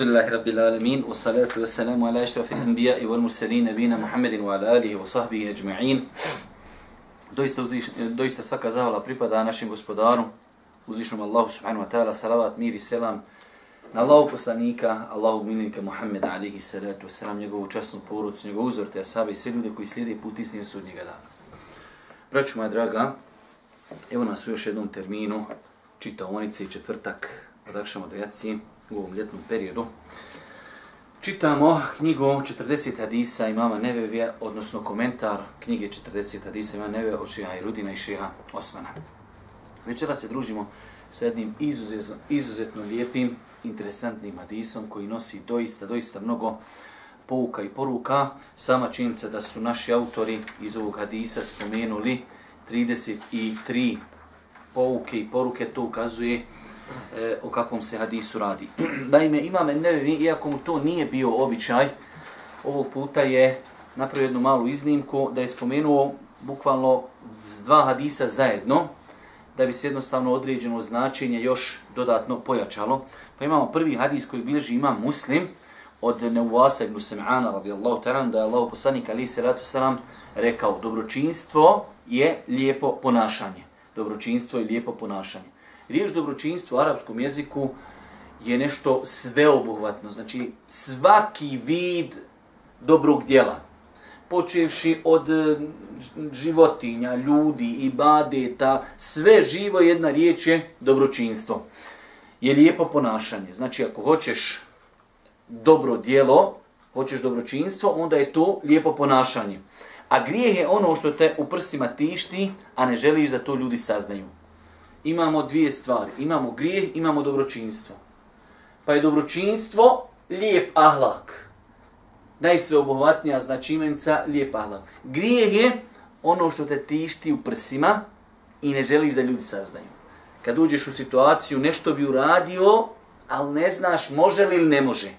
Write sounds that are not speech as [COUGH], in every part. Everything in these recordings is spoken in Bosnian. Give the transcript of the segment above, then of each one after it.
Alhamdulillah Rabbil Alamin wa salatu wa salamu ala ashrafil anbiya i wal mursalin nabina Muhammedin wa ala alihi wa sahbihi ajma'in doista, uzviš, doista svaka zahvala pripada našim gospodaru uzvišnom Allahu subhanahu wa ta'ala salavat, mir i selam na Allahu poslanika, Allahu minika Muhammed alihi salatu wa salam njegovu časnu porucu, njegovu uzor te asabe i sve ljude koji slijede put iz njega sudnjega dana braću moja draga evo nas u još jednom terminu čitaonice i četvrtak odakšamo do jaci u ovom ljetnom periodu. Čitamo knjigu 40 hadisa imama Nevevija, odnosno komentar knjige 40 hadisa imama Nevevija od šeha i Rudina i šeha Osmana. Večera se družimo sa jednim izuzetno, izuzetno lijepim, interesantnim hadisom koji nosi doista, doista mnogo pouka i poruka. Sama činjenica da su naši autori iz ovog hadisa spomenuli 33 pouke i poruke, to ukazuje e, o kakvom se hadisu radi. [CLEARS THROAT] Naime, imam Nevevi, iako mu to nije bio običaj, ovog puta je napravio jednu malu iznimku da je spomenuo bukvalno dva hadisa zajedno, da bi se jednostavno određeno značenje još dodatno pojačalo. Pa imamo prvi hadis koji bilježi imam muslim od Neuvasa ibn Sam'ana radijallahu ta'ala da je Allah poslanik ali se ratu salam rekao dobročinstvo je lijepo ponašanje. Dobročinstvo je lijepo ponašanje. Riječ dobročinstvo u arapskom jeziku je nešto sveobuhvatno, znači svaki vid dobrog djela, počevši od e, životinja, ljudi i badeta, sve živo jedna riječ je dobročinstvo. Je lijepo ponašanje. Znači ako hoćeš dobro djelo, hoćeš dobročinstvo, onda je to lijepo ponašanje. A grijeh je ono što te u prstima tišti, a ne želiš da to ljudi saznaju imamo dvije stvari. Imamo grijeh, imamo dobročinstvo. Pa je dobročinstvo lijep ahlak. Najsveobuhvatnija značimenca lijep ahlak. Grijeh je ono što te tišti u prsima i ne želiš da ljudi saznaju. Kad uđeš u situaciju, nešto bi uradio, ali ne znaš može li ili ne može.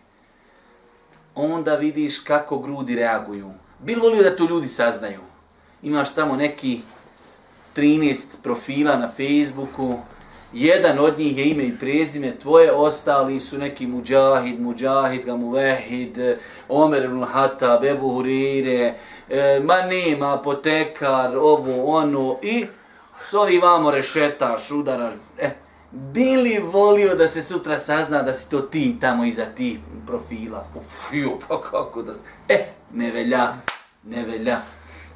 Onda vidiš kako grudi reaguju. Bil volio da to ljudi saznaju. Imaš tamo neki 13 profila na Facebooku, jedan od njih je ime i prezime, tvoje ostali su neki Mujahid, Mujahid, Gamuvehid, Omer ibn Hatab, Ebu Hurire, e, ma nema, apotekar, ovo, ono, i sovi vamo rešetaš, udaraš, e, bili volio da se sutra sazna da si to ti tamo iza tih profila? Uf, ju, pa kako da... E, ne velja, ne velja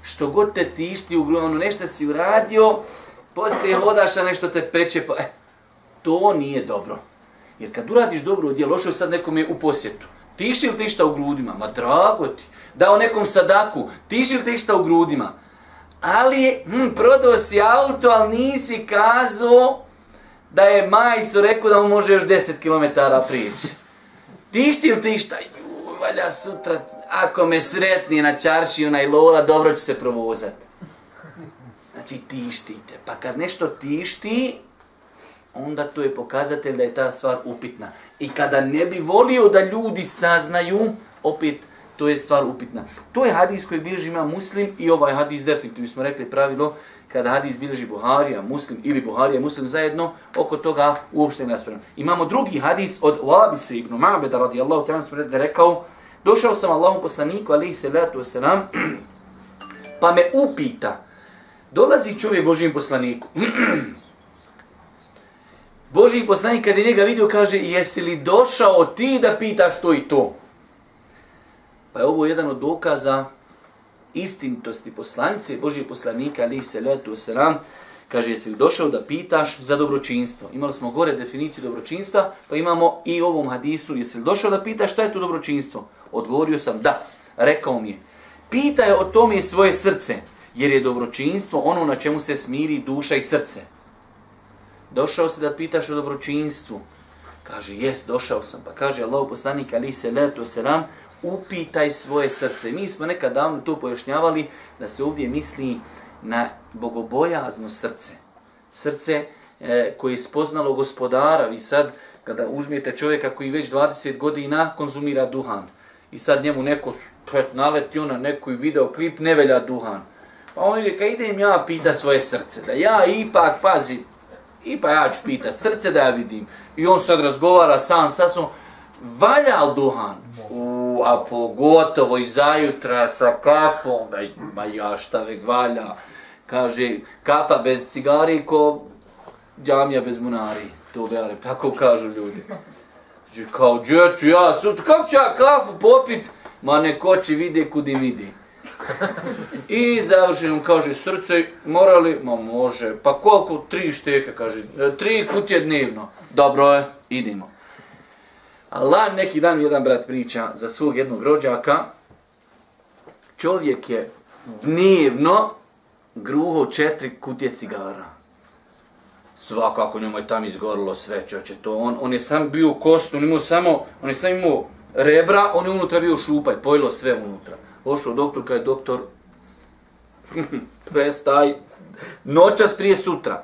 što god te tišti u grubu, ono nešto si uradio, poslije hodaš, a nešto te peče, pa, eh, to nije dobro. Jer kad uradiš dobro djelo, lošo sad nekom je u posjetu, tiši li ti šta u grudima? Ma drago ti. Dao nekom sadaku, tiši li ti šta u grudima? Ali, hm, prodao si auto, ali nisi kazao da je majstor rekao da mu može još 10 km prijeći. Tišti li ti šta? Ju, valja sutra, ako me sretni na čarši onaj lola, dobro ću se provozat. Znači tištite. Pa kad nešto tišti, onda to je pokazatelj da je ta stvar upitna. I kada ne bi volio da ljudi saznaju, opet to je stvar upitna. To je hadis koji bilježi ima muslim i ovaj hadis definitivno smo rekli pravilo kada hadis bilježi Buharija, muslim ili Buharija, muslim zajedno, oko toga uopšte ne raspravljamo. Imamo drugi hadis od Wabisa ibn Ma'beda radijallahu ta'ala smo rekao Došao sam Allahom poslaniku, ali se letu wasalam, [CLEARS THROAT] pa me upita, dolazi čovjek Božijim poslaniku. [CLEARS THROAT] Božiji poslanik kad je njega vidio kaže, jesi li došao ti da pitaš to i to? Pa je ovo jedan od dokaza istinitosti poslanice Božijeg poslanika, ali se letu wasalam, kaže, jesi li došao da pitaš za dobročinstvo? Imali smo gore definiciju dobročinstva, pa imamo i u ovom hadisu, jesi li došao da pitaš šta je to dobročinstvo? Odgovorio sam da. Rekao mi je, pitaj o tome svoje srce, jer je dobročinstvo ono na čemu se smiri duša i srce. Došao si da pitaš o dobročinstvu. Kaže, jes, došao sam. Pa kaže Allah poslanik, ali se letu selam, upitaj svoje srce. Mi smo nekad davno to pojašnjavali da se ovdje misli na bogobojazno srce. Srce e, koje je spoznalo gospodara. Vi sad, kada uzmijete čovjeka koji već 20 godina konzumira duhan, i sad njemu neko pet naleti ona neku video klip, ne velja duhan. Pa on ide, kad idem ja pita svoje srce, da ja ipak, pazi, ipak ja ću pita srce da ja vidim. I on sad razgovara sam, sad sam valja li duhan? U, a pogotovo i zajutra sa kafom, ej, ma ja šta vek valja. Kaže, kafa bez cigari ko džamija bez munari. To vere, tako kažu ljudi. Kao, gdje ću ja sut, kako ću ja kafu popit? Ma neko će vide kudi vidi. I završeno kaže srce, morali? Ma može. Pa koliko? Tri šteka, kaže. E, tri kutije dnevno. Dobro je, idemo. Allah neki dan jedan brat priča za svog jednog rođaka. Čovjek je dnevno gruho četiri kutije cigara. Svakako njemu je tam izgorilo sve, čoče, to on, on je sam bio kost, on imao samo, on je sam imao rebra, on je unutra bio šupalj, pojilo sve unutra. Ošao doktor, kada je doktor, [LAUGHS] prestaj, noćas prije sutra.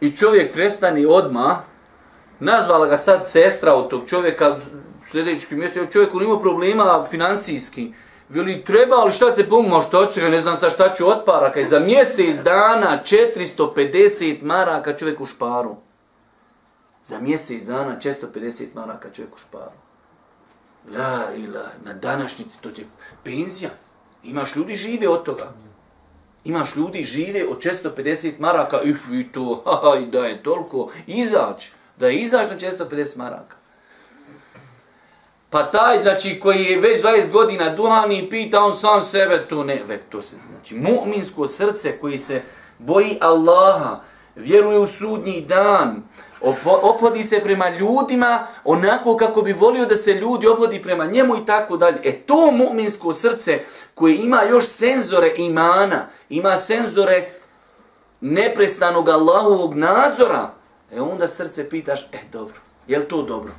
I čovjek prestani odma nazvala ga sad sestra od tog čovjeka, sljedeći mjesec, čovjek on ima problema financijski. Veli, treba ali šta te pomoći, šta ću, ne znam sa šta ću otpara, kaj za mjesec dana 450 maraka čovjek u šparu. Za mjesec dana 450 maraka čovjek u šparu. La ila, na današnjici to je penzija. Imaš ljudi žive od toga. Imaš ljudi žive od 450 maraka, [LAUGHS] i to, aj, da je toliko, izaći, da je izaći na 450 maraka. Pa taj, znači, koji je već 20 godina duhani, pita on sam sebe, to ne, ve, to se, znači, mu'minsko srce koji se boji Allaha, vjeruje u sudnji dan, opodi se prema ljudima onako kako bi volio da se ljudi opodi prema njemu i tako dalje. E to mu'minsko srce koje ima još senzore imana, ima senzore neprestanog Allahovog nadzora, e onda srce pitaš, e dobro, je li to dobro?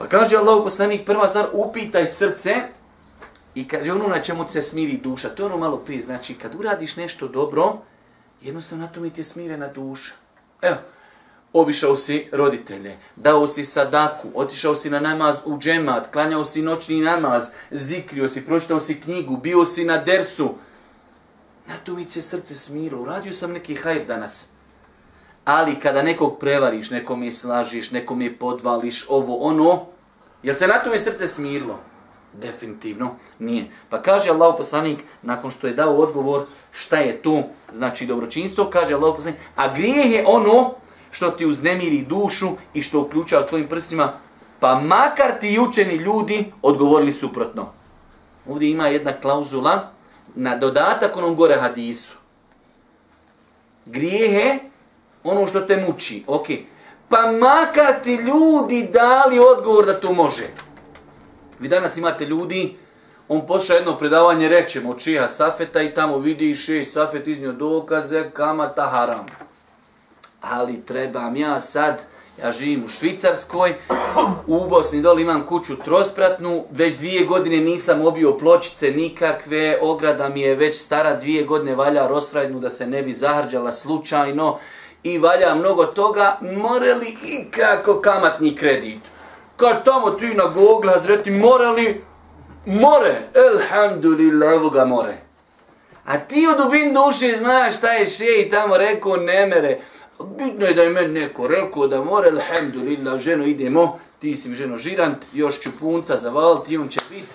Pa kaže Allah poslanik, prva stvar, upitaj srce i kaže ono na čemu se smiri duša. To je ono malo prije, znači kad uradiš nešto dobro, jednostavno na to ti je smirena duša. Evo, obišao si roditelje, dao si sadaku, otišao si na namaz u džemat, klanjao si noćni namaz, zikrio si, pročitao si knjigu, bio si na dersu. Na to mi se srce smiro, uradio sam neki hajr danas. Ali kada nekog prevariš, nekom je slažiš, nekom je podvališ, ovo, ono, jel se na tome srce smirilo? Definitivno nije. Pa kaže Allah poslanik, nakon što je dao odgovor šta je to, znači dobročinstvo, kaže Allah poslanik, a grijeh je ono što ti uznemiri dušu i što uključava tvojim prsima, pa makar ti učeni ljudi odgovorili suprotno. Ovdje ima jedna klauzula na dodatak onom gore hadisu. Grijehe, ono što te muči, ok. Pa makar ti ljudi dali odgovor da to može. Vi danas imate ljudi, on posluša jedno predavanje, rećemo, čija safeta i tamo vidi še safet iznio dokaze, kamata haram ali trebam ja sad, ja živim u Švicarskoj, u Bosni dole imam kuću trospratnu, već dvije godine nisam obio pločice nikakve, ograda mi je već stara dvije godine, valja rosradnu da se ne bi zahrđala slučajno i valja mnogo toga, more li ikako kamatni kredit? Kad tamo ti na Google, zreti, more li? More, elhamdulillah, evo ga more. A ti u dubin duše znaš šta je še i tamo rekao, ne mere. Bitno je da je meni neko rekao da more, elhamdulillah, ženo, idemo, ti si mi ženo žirant, još ću punca zavaliti, on će biti,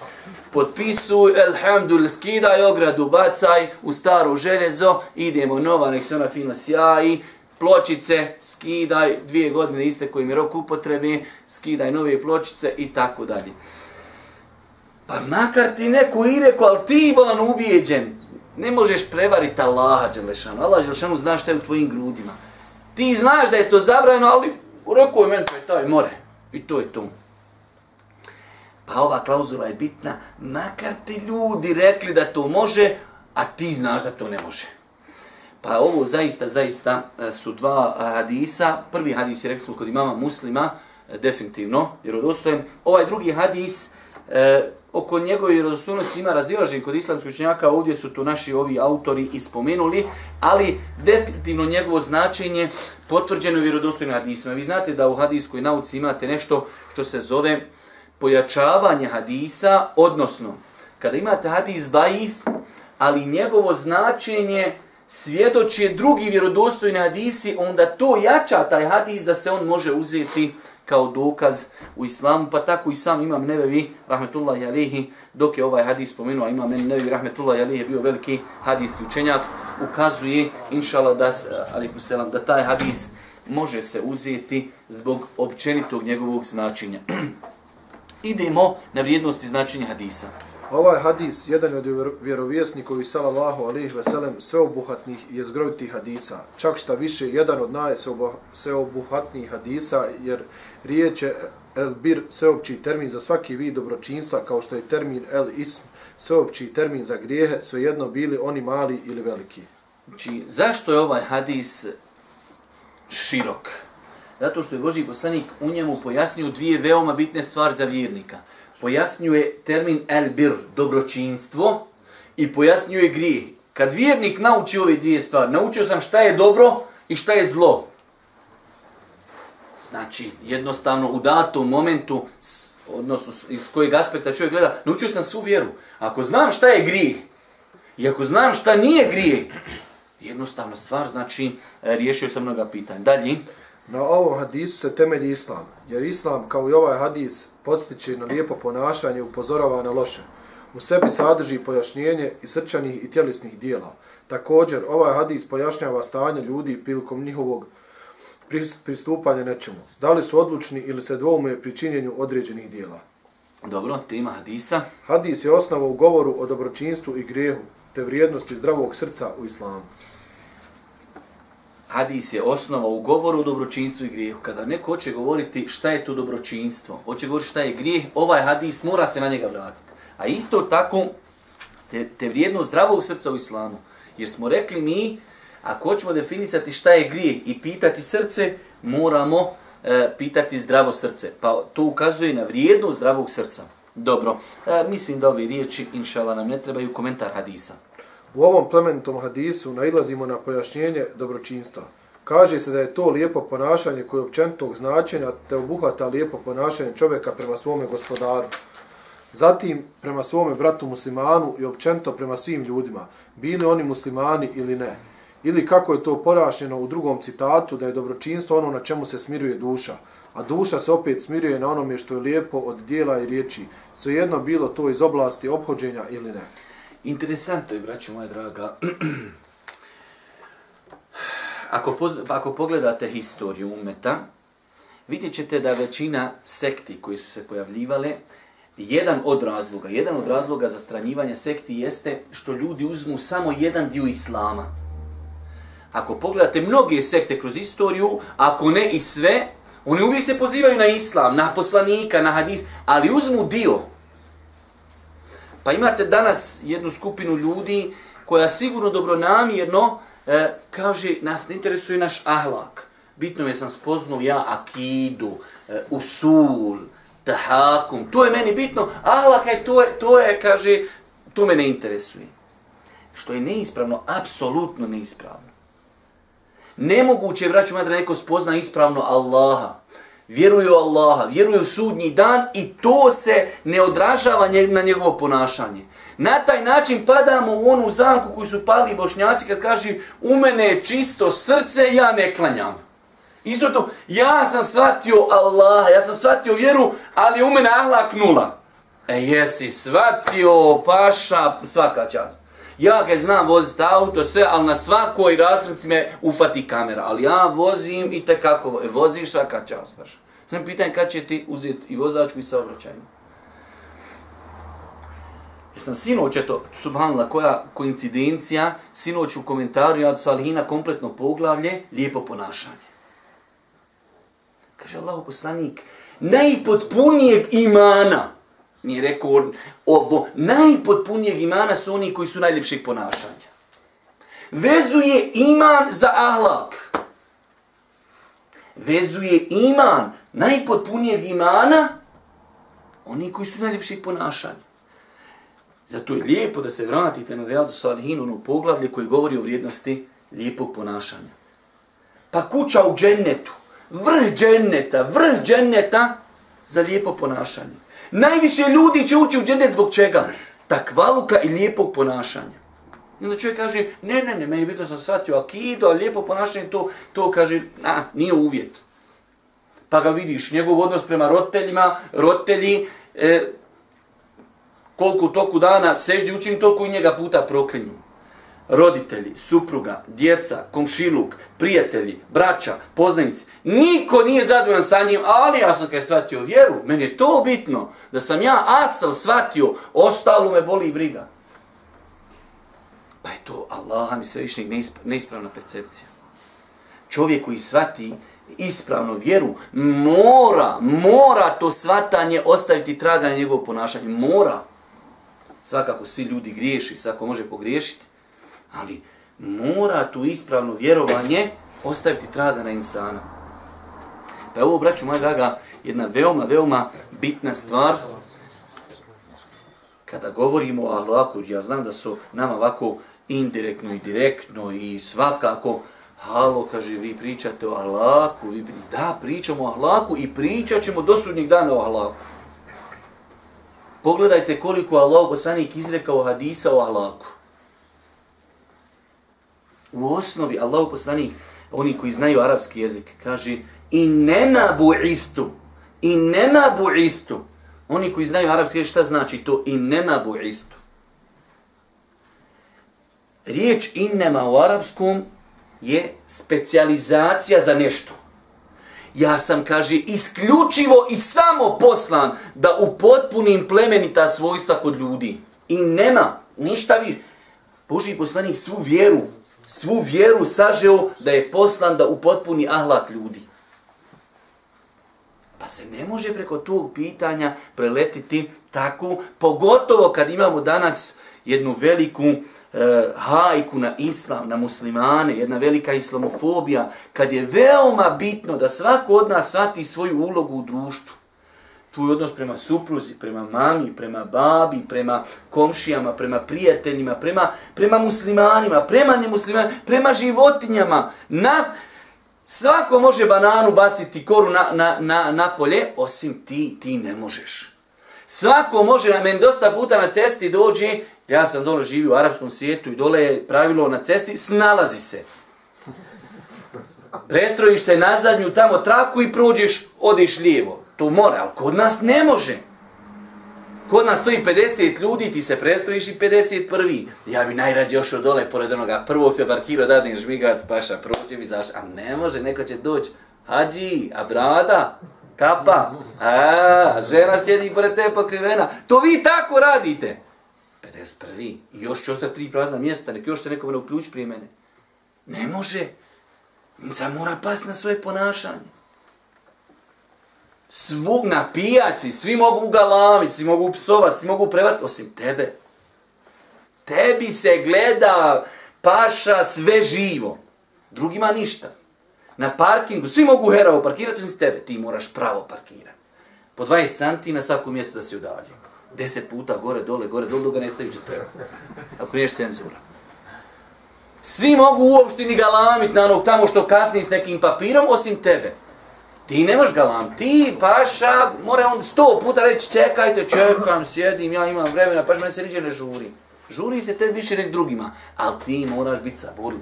potpisuj, elhamdulillah, skidaj ogradu, bacaj u staro željezo, idemo, nova, nek se ona fino sjaji, pločice, skidaj, dvije godine iste koji mi rok upotrebi, skidaj nove pločice i tako dalje. Pa makar ti neko i rekao, ali ti bolan ubijeđen, ne možeš prevariti Allaha, Đelešanu. Allah, Đelešanu, zna šta je u tvojim grudima. Ti znaš da je to zabranjeno, ali rekao je meni, pa je taj more. I to je to. Pa ova klauzula je bitna, makar ti ljudi rekli da to može, a ti znaš da to ne može. Pa ovo zaista, zaista e, su dva e, hadisa. Prvi hadis je rekli kod imama muslima, e, definitivno, jer odostojem. Ovaj drugi hadis, e, oko njegove vjerodostojnosti ima razilaženje kod islamskih učenjaka, ovdje su tu naši ovi autori ispomenuli, ali definitivno njegovo značenje potvrđeno vjerodostojno hadisima. Vi znate da u hadiskoj nauci imate nešto što se zove pojačavanje hadisa, odnosno kada imate hadis daif, ali njegovo značenje svjedoče drugi vjerodostojni hadisi, onda to jača taj hadis da se on može uzeti kao dokaz u islamu, pa tako i sam imam Nevevi, rahmetullahi alihi, dok je ovaj hadis spomenuo, imam Nevevi, rahmetullahi alihi, je bio veliki hadijski učenjak, ukazuje, inšala, da, alikum selam, da taj hadis može se uzeti zbog općenitog njegovog značenja. [CLEARS THROAT] Idemo na vrijednosti značenja hadisa. Ovaj hadis, jedan je od vjerovjesnikovi sallallahu alaihi ve sellem sveobuhatnih i jezgrovitih hadisa. Čak šta više, jedan od najsveobuhatnijih hadisa, jer riječ je el bir sveopći termin za svaki vid dobročinstva, kao što je termin el ism sveopći termin za grijehe, svejedno bili oni mali ili veliki. Znači, zašto je ovaj hadis širok? Zato što je Boži poslanik u njemu pojasnio dvije veoma bitne stvari za vjernika – pojasnjuje termin el bir, dobročinstvo, i pojasnjuje grijeh. Kad vjernik nauči ove dvije stvari, naučio sam šta je dobro i šta je zlo. Znači, jednostavno u datom momentu, odnosno iz kojeg aspekta čovjek gleda, naučio sam svu vjeru. Ako znam šta je grijeh, i ako znam šta nije grijeh, jednostavna stvar, znači, e, riješio sam mnoga pitanja. Dalje. Na ovom hadisu se temelji islam, jer islam, kao i ovaj hadis, podstiče na lijepo ponašanje i upozorava na loše. U sebi sadrži pojašnjenje i srčanih i tjelesnih dijela. Također, ovaj hadis pojašnjava stanje ljudi prilikom njihovog pristupanja nečemu. Da li su odlučni ili se dvoume pri činjenju određenih dijela. Dobro, tema hadisa. Hadis je osnova u govoru o dobročinstvu i grehu, te vrijednosti zdravog srca u islamu hadis je osnova u govoru o dobročinstvu i grijehu. Kada neko hoće govoriti šta je to dobročinstvo, hoće govoriti šta je grijeh, ovaj hadis mora se na njega vratiti. A isto tako, te, te vrijedno zdravog srca u islamu. Jer smo rekli mi, ako hoćemo definisati šta je grijeh i pitati srce, moramo e, pitati zdravo srce. Pa to ukazuje na vrijedno zdravog srca. Dobro, e, mislim da ove riječi, inšala, nam ne trebaju komentar hadisa. U ovom plemenitom hadisu nailazimo na pojašnjenje dobročinstva. Kaže se da je to lijepo ponašanje koje je općentog značenja te obuhvata lijepo ponašanje čovjeka prema svome gospodaru. Zatim prema svome bratu muslimanu i općento prema svim ljudima, bili oni muslimani ili ne. Ili kako je to porašnjeno u drugom citatu, da je dobročinstvo ono na čemu se smiruje duša, a duša se opet smiruje na onome što je lijepo od dijela i riječi, svejedno bilo to iz oblasti obhođenja ili ne. Interesantno je, braću moja draga, ako, poz, ako pogledate historiju umeta, vidjet ćete da većina sekti koji su se pojavljivale, jedan od razloga, jedan od razloga za stranjivanje sekti jeste što ljudi uzmu samo jedan dio islama. Ako pogledate mnoge sekte kroz istoriju, ako ne i sve, oni uvijek se pozivaju na islam, na poslanika, na hadis, ali uzmu dio. Pa imate danas jednu skupinu ljudi koja sigurno dobronamjerno e, kaže, nas ne interesuje naš ahlak. Bitno je sam spoznao ja akidu, e, usul, tahakum. To je meni bitno. Ahlak je to, je, to je, kaže, to me ne interesuje. Što je neispravno, apsolutno neispravno. Nemoguće je, braću madre, neko spozna ispravno Allaha vjeruju Allaha, vjeruju sudnji dan i to se ne odražava na njegovo ponašanje. Na taj način padamo u onu zamku koju su pali bošnjaci kad kaže u mene je čisto srce, ja ne klanjam. Isto to, ja sam shvatio Allaha, ja sam shvatio vjeru, ali u mene ahlak nula. E jesi shvatio, paša, svaka čast. Ja kad znam voziti auto, sve, ali na svakoj rasredci me ufati kamera. Ali ja vozim i tekako, e, voziš svaka čas baš. Sam pitan kad će ti uzeti i vozačku i saobraćajnu. Jesam sinoć, eto, subhanla, koja koincidencija, sinoć u komentaru od Salihina kompletno poglavlje, lijepo ponašanje. Kaže Allah poslanik, najpotpunijeg imana, nije rekao ovo, najpotpunijeg imana su oni koji su najljepših ponašanja. Vezuje iman za ahlak. Vezuje iman najpotpunijeg imana oni koji su najljepših ponašanja. Zato je lijepo da se vratite na Rijadu Salihin, ono poglavlje koje govori o vrijednosti lijepog ponašanja. Pa kuća u džennetu, vrh dženneta, vrh dženneta za lijepo ponašanje. Najviše ljudi će ući u džennet zbog čega? Takvaluka i lijepog ponašanja. I onda čovjek kaže, ne, ne, ne, meni bitno sam shvatio akido, a lijepo ponašanje to, to kaže, na, nije uvjet. pa ga vidiš, njegov odnos prema roditeljima, roditelji, e, koliko toku dana seždi učini, toliko i njega puta proklinju. Roditelji, supruga, djeca, komšiluk, prijatelji, braća, poznanici, niko nije zadovoljan sa njim, ali ja sam kad je shvatio vjeru, meni je to bitno, da sam ja asal shvatio, ostalo me boli i briga. Pa je to Allah mi sve više neispravna percepcija. Čovjek koji shvati ispravnu vjeru, mora, mora to svatanje ostaviti traga na njegovo ponašanje. Mora. Svakako svi ljudi griješi, svako može pogriješiti, ali mora tu ispravno vjerovanje ostaviti traga na insana. Pa ovo, braću moja draga, jedna veoma, veoma bitna stvar. Kada govorimo o Allahu, ja znam da su nama ovako indirektno i direktno i svakako, halo, kaže, vi pričate o Allahu, vi pri... da, pričamo o Allahu i pričat ćemo do sudnjeg dana o Allahu. Pogledajte koliko Allah poslanik izrekao hadisa o Allahu. U osnovi Allahu poslanik, oni koji znaju arapski jezik, kaže i nema bu'istu, i nema bu'istu. Oni koji znaju arapski jezik, šta znači to i nema bu'istu? Riječ innema u arapskom je specijalizacija za nešto. Ja sam, kaže, isključivo i samo poslan da upotpunim plemenita svojstva kod ljudi. I nema ništa vi. Boži poslanik svu vjeru, svu vjeru sažeo da je poslan da upotpuni ahlak ljudi. Pa se ne može preko tog pitanja preletiti tako, pogotovo kad imamo danas jednu veliku e, hajku na islam, na muslimane, jedna velika islamofobija, kad je veoma bitno da svako od nas shvati svoju ulogu u društvu. Tvoj odnos prema supruzi, prema mami, prema babi, prema komšijama, prema prijateljima, prema, prema muslimanima, prema nemuslimanima, prema životinjama. Na, svako može bananu baciti koru na, na, na, na polje, osim ti, ti ne možeš. Svako može, na meni dosta puta na cesti dođe, Ja sam dole živio u arapskom svijetu i dole je pravilo na cesti, snalazi se. Prestrojiš se na zadnju tamo traku i prođeš, odeš lijevo. To mora, ali kod nas ne može. Kod nas stoji 50 ljudi, ti se prestrojiš i 51. Ja bi najrađe ošao dole pored onoga prvog se parkirao, dadim žmigac, paša, prođe mi zašto. A ne može, neko će doći. Hađi, a brada, kapa, a, žena sjedi pored te pokrivena. To vi tako radite. 51. I još će ostati tri prazna mjesta, nek još se nekome ne uključi prije mene. Ne može. Sad mora pas na svoje ponašanje svog na pijaci, svi mogu galamiti, svi mogu psovati, svi mogu prevati, osim tebe. Tebi se gleda paša sve živo. Drugima ništa. Na parkingu, svi mogu heravo parkirati, osim tebe. Ti moraš pravo parkirati. Po 20 santi na svako mjesto da se udalje deset puta gore, dole, gore, dole, dole, ne staviš da treba. Ako niješ cenzura. Svi mogu u opštini galamit na onog tamo što kasni s nekim papirom, osim tebe. Ti ne možeš galam. Ti, paša, mora on sto puta reći, čekajte, čekam, sjedim, ja imam vremena, paš mene se niđe ne žuri. Žuri se te više nek drugima, ali ti moraš biti saburli.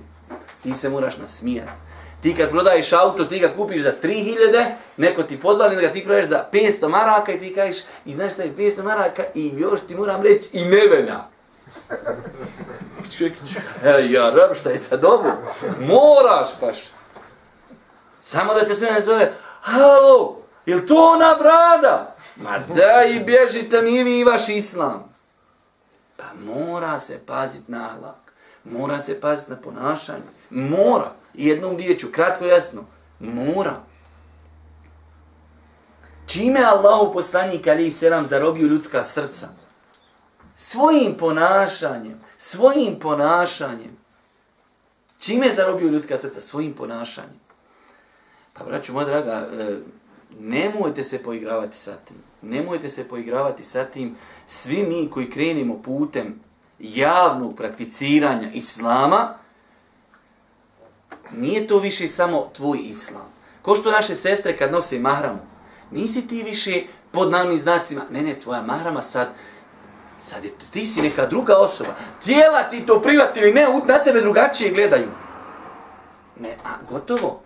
Ti se moraš nasmijati. Ti kad prodaješ auto, ti ga kupiš za 3000, neko ti podvali da ga ti prodaješ za 500 maraka i ti kažeš, i znaš šta je 500 maraka i još ti moram reći i ne velja. Čovjek, e, ja rab, šta je sad ovo? Moraš paš. Samo da te sve ne zove, halo, je to ona brada? Ma da i bježite mi vi i vaš islam. Pa mora se paziti na ahlak. Mora se paziti na ponašanje. Mora jednom riječu, kratko jasno, mora. Čime je Allah poslanik ali selam zarobio ljudska srca? Svojim ponašanjem, svojim ponašanjem. Čime je zarobio ljudska srca? Svojim ponašanjem. Pa braću moja draga, e, nemojte se poigravati sa tim. Nemojte se poigravati sa tim. Svi mi koji krenimo putem javnog prakticiranja islama, nije to više samo tvoj islam. Ko što naše sestre kad nose mahramu, nisi ti više pod navnim znacima. Ne, ne, tvoja mahrama sad, sad je, ti si neka druga osoba. Tijela ti to privatili, ne, na tebe drugačije gledaju. Ne, a gotovo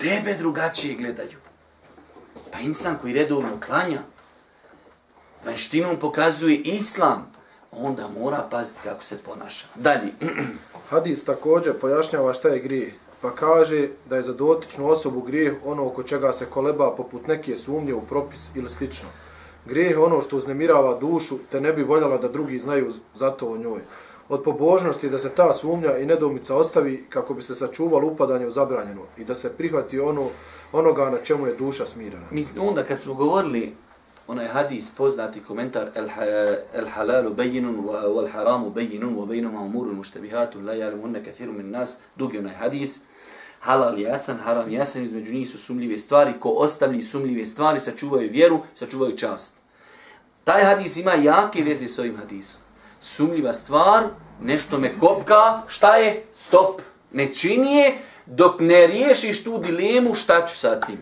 tebe drugačije gledaju. Pa insan koji redovno klanja, vanštinom pokazuje islam, onda mora paziti kako se ponaša. Dalje. [CLEARS THROAT] Hadis također pojašnjava šta je grijeh, pa kaže da je za dotičnu osobu grijeh ono oko čega se koleba poput neke sumnje u propis ili slično. Grijeh je ono što uznemirava dušu, te ne bi voljela da drugi znaju zato o njoj. Od pobožnosti da se ta sumnja i nedoumica ostavi kako bi se sačuvalo upadanje u zabranjeno i da se prihvati ono, onoga na čemu je duša smirena. Mi onda kad smo govorili onaj hadis poznati komentar el, el halalu bejinun wal haramu bejinun wa bejnuma umurun muštabihatu la jalimunne kathiru min nas dugi onaj hadis halal jasan, haram jasan, između njih su sumljive stvari, ko ostavlji sumljive stvari, sačuvaju vjeru, sačuvaju čast. Taj hadis ima jake veze s ovim hadisom. Sumljiva stvar, nešto me kopka, šta je? Stop. Ne čini je dok ne riješiš tu dilemu šta ću sa tim.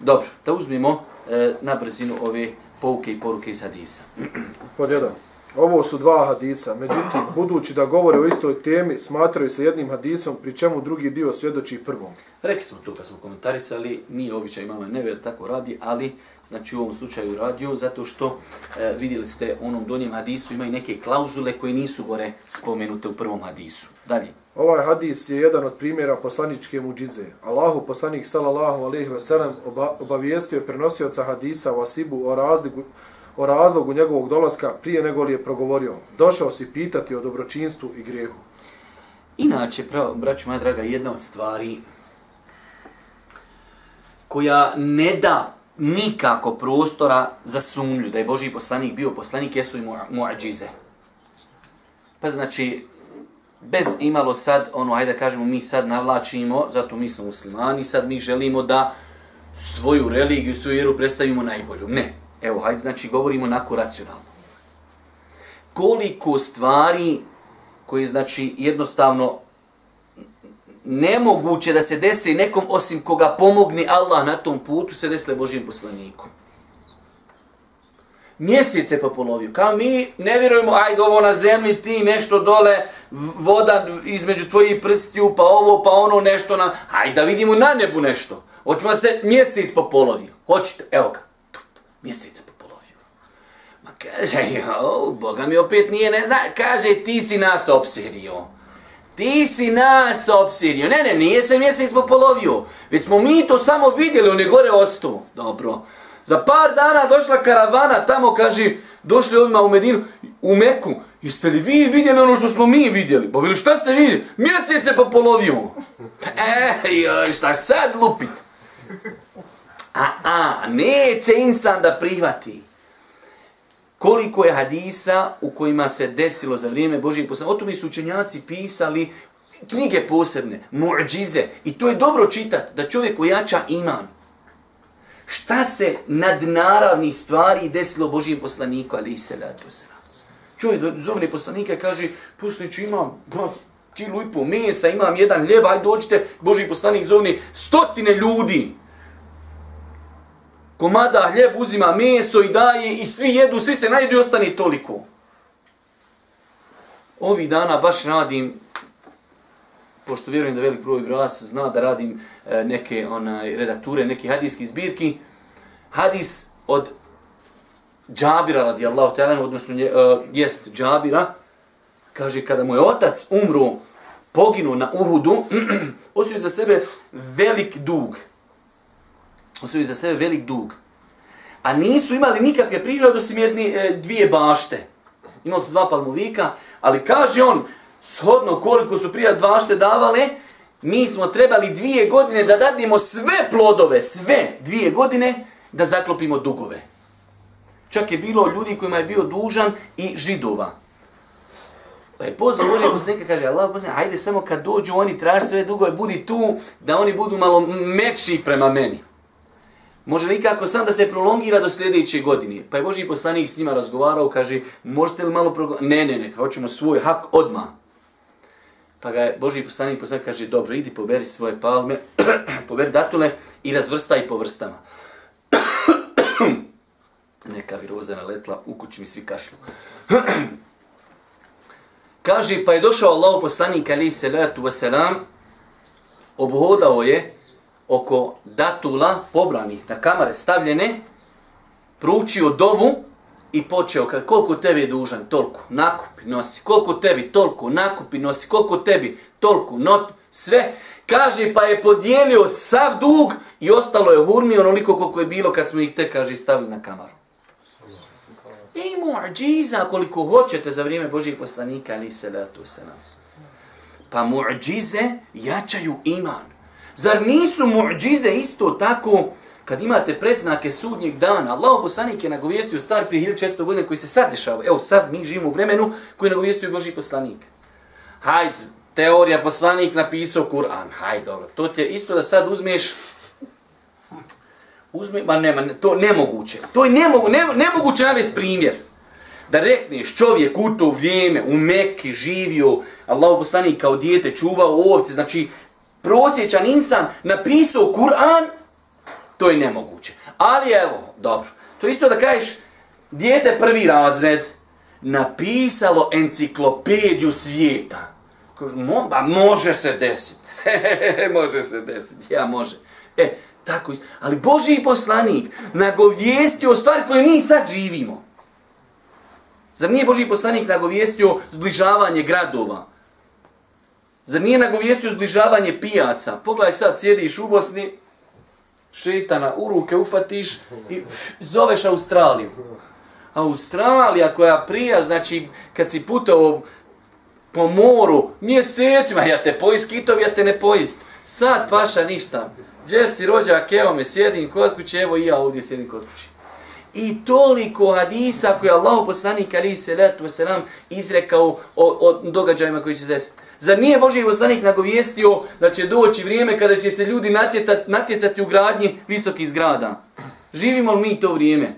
Dobro, da uzmimo e, na brzinu ove pouke i poruke iz hadisa. [CLEARS THROAT] Pod jedan. Ovo su dva hadisa, međutim, budući da govore o istoj temi, smatraju se jednim hadisom, pri čemu drugi dio svjedoči prvom. Rekli smo to kad smo komentarisali, nije običaj imama neve tako radi, ali znači u ovom slučaju radio, zato što e, vidjeli ste u onom donjem hadisu imaju neke klauzule koje nisu gore spomenute u prvom hadisu. Dalje. Ovaj hadis je jedan od primjera poslaničke muđize. Allahu poslanik sallallahu alejhi ve sellem obavijestio je prenosioca hadisa Vasibu o razliku o razlogu njegovog dolaska prije nego li je progovorio. Došao si pitati o dobročinstvu i grijehu. Inače, pravo, braću moja draga, jedna od stvari koja ne da nikako prostora za sumnju da je Boži poslanik bio poslanik, jesu i muadžize. Pa znači, bez imalo sad, ono, hajde da kažemo, mi sad navlačimo, zato mi smo muslimani, sad mi želimo da svoju religiju, svoju vjeru predstavimo najbolju. Ne. Evo, hajde, znači, govorimo nako racionalno. Koliko stvari koje, znači, jednostavno nemoguće da se desi nekom osim koga pomogni Allah na tom putu, se desile Božijem poslaniku. Mjesec je pa popolovio. Kao mi ne vjerujemo, ajde ovo na zemlji, ti nešto dole, voda između tvojih prstiju, pa ovo, pa ono nešto na... Ajde da vidimo na nebu nešto. Hoćemo se mjesec pa popolovio. Hoćete? Evo ga. Mjesec popolovio. Ma kaže, [LAUGHS] jo, Boga mi opet nije, ne zna, kaže, ti si nas obsirio. Ti si nas obsirio. Ne, ne, nije se mjesec popolovio. Već smo mi to samo vidjeli, on je gore ostao. Dobro. Za par dana došla karavana, tamo kaže, došli ovima u Medinu, u Meku. Jeste li vi vidjeli ono što smo mi vidjeli? Pa vili, šta ste vidjeli? Mjesec je popolovio. [LAUGHS] E, joj, šta sad lupit? A, a, neće insan da prihvati. Koliko je hadisa u kojima se desilo za vrijeme Božijeg poslanika. O tome su učenjaci pisali knjige posebne, muđize. I to je dobro čitati, da čovjek ojača iman. Šta se nad naravni stvari desilo Božijem poslaniku, ali i se da se Čovjek zovne poslanika i kaže, poslaniću imam bro, kilu i pol mesa, imam jedan hljeb, ajde dođite, Božji poslanik zovne stotine ljudi komada hljeb uzima meso i daje i svi jedu, svi se najedu i ostane toliko. Ovi dana baš radim, pošto vjerujem da velik broj glas zna da radim e, neke onaj redakture, neke hadijske zbirki, hadis od Džabira radijallahu ta'ala, odnosno nje, uh, jest Džabira, kaže kada mu je otac umro, poginuo na Uhudu, [CLEARS THROAT] ostavio za sebe velik dug ostavili za sebe velik dug. A nisu imali nikakve prihode osim jedni, e, dvije bašte. Imali su dva palmovika, ali kaže on, shodno koliko su prije bašte davale, mi smo trebali dvije godine da dadimo sve plodove, sve dvije godine, da zaklopimo dugove. Čak je bilo ljudi kojima je bio dužan i židova. Pa je pozvao Božje poslanika, kaže, Allah poslanika, hajde samo kad dođu oni traži sve dugove, budi tu, da oni budu malo meči prema meni. Može li sam da se prolongira do sljedeće godine? Pa je Boži poslanik s njima razgovarao, kaže, možete li malo prolongirati? Ne, ne, ne, hoćemo svoj hak odma. Pa ga je Boži poslanik poslanik kaže, dobro, idi poberi svoje palme, [CLEARS THROAT] poberi datule i razvrstaj po vrstama. [CLEARS THROAT] Neka viroza naletla, u kući mi svi kašlju. [CLEARS THROAT] kaže, pa je došao Allah poslanik, ali se letu wasalam, obhodao je oko datula pobranih na kamare stavljene, proučio dovu i počeo, kad, koliko tebi je dužan, toliko, nakupi, nosi, koliko tebi, toliko, nakupi, nosi, koliko tebi, toliko, not, sve, kaže, pa je podijelio sav dug i ostalo je hurmi onoliko koliko je bilo kad smo ih te, kaže, stavili na kamaru. I mu'điza koliko hoćete za vrijeme Božih poslanika, ali se letu se nam. Pa mu'đize jačaju iman. Zar nisu mu'đize isto tako kad imate predznake sudnjeg dana? Allah poslanik je nagovijestio stvar prije 1600 godina koji se sad dešava. Evo sad mi živimo u vremenu koji je nagovijestio Boži poslanik. Hajde, teorija poslanik napisao Kur'an. Hajde, dobro. To ti je isto da sad uzmeš Uzme, ma nema, to nemoguće. To je nemogu, ne, nemoguće navesti primjer. Da rekneš čovjek u to vrijeme u Mekke živio, Allah poslanik kao dijete čuvao ovce, znači prosječan insan napisao Kur'an, to je nemoguće. Ali evo, dobro, to isto da kažeš, dijete prvi razred napisalo enciklopediju svijeta. Kažu, mo, ba, može se desiti. [LAUGHS] može se desiti, ja može. E, tako, ali Boži poslanik nagovijestio stvari koje mi sad živimo. Zar nije Boži poslanik nagovijestio zbližavanje gradova? Zar nije nagovijestio zbližavanje pijaca? Pogledaj sad, sjediš u Bosni, šetana u ruke ufatiš i zoveš Australiju. Australija koja prija, znači kad si putao po moru mjesecima, ja te pojist kitov, ja te ne pojist. Sad paša ništa. Gdje si rođak, evo me, sjedim kod kuće, evo i ja ovdje sjedim kod kuće. I toliko hadisa koje Allah poslanik ali se letu selam izrekao o, o događajima koji će se desiti. Zar nije Boži poslanik nagovijestio da će doći vrijeme kada će se ljudi natjetat, natjecati u gradnji visokih zgrada? Živimo li mi to vrijeme?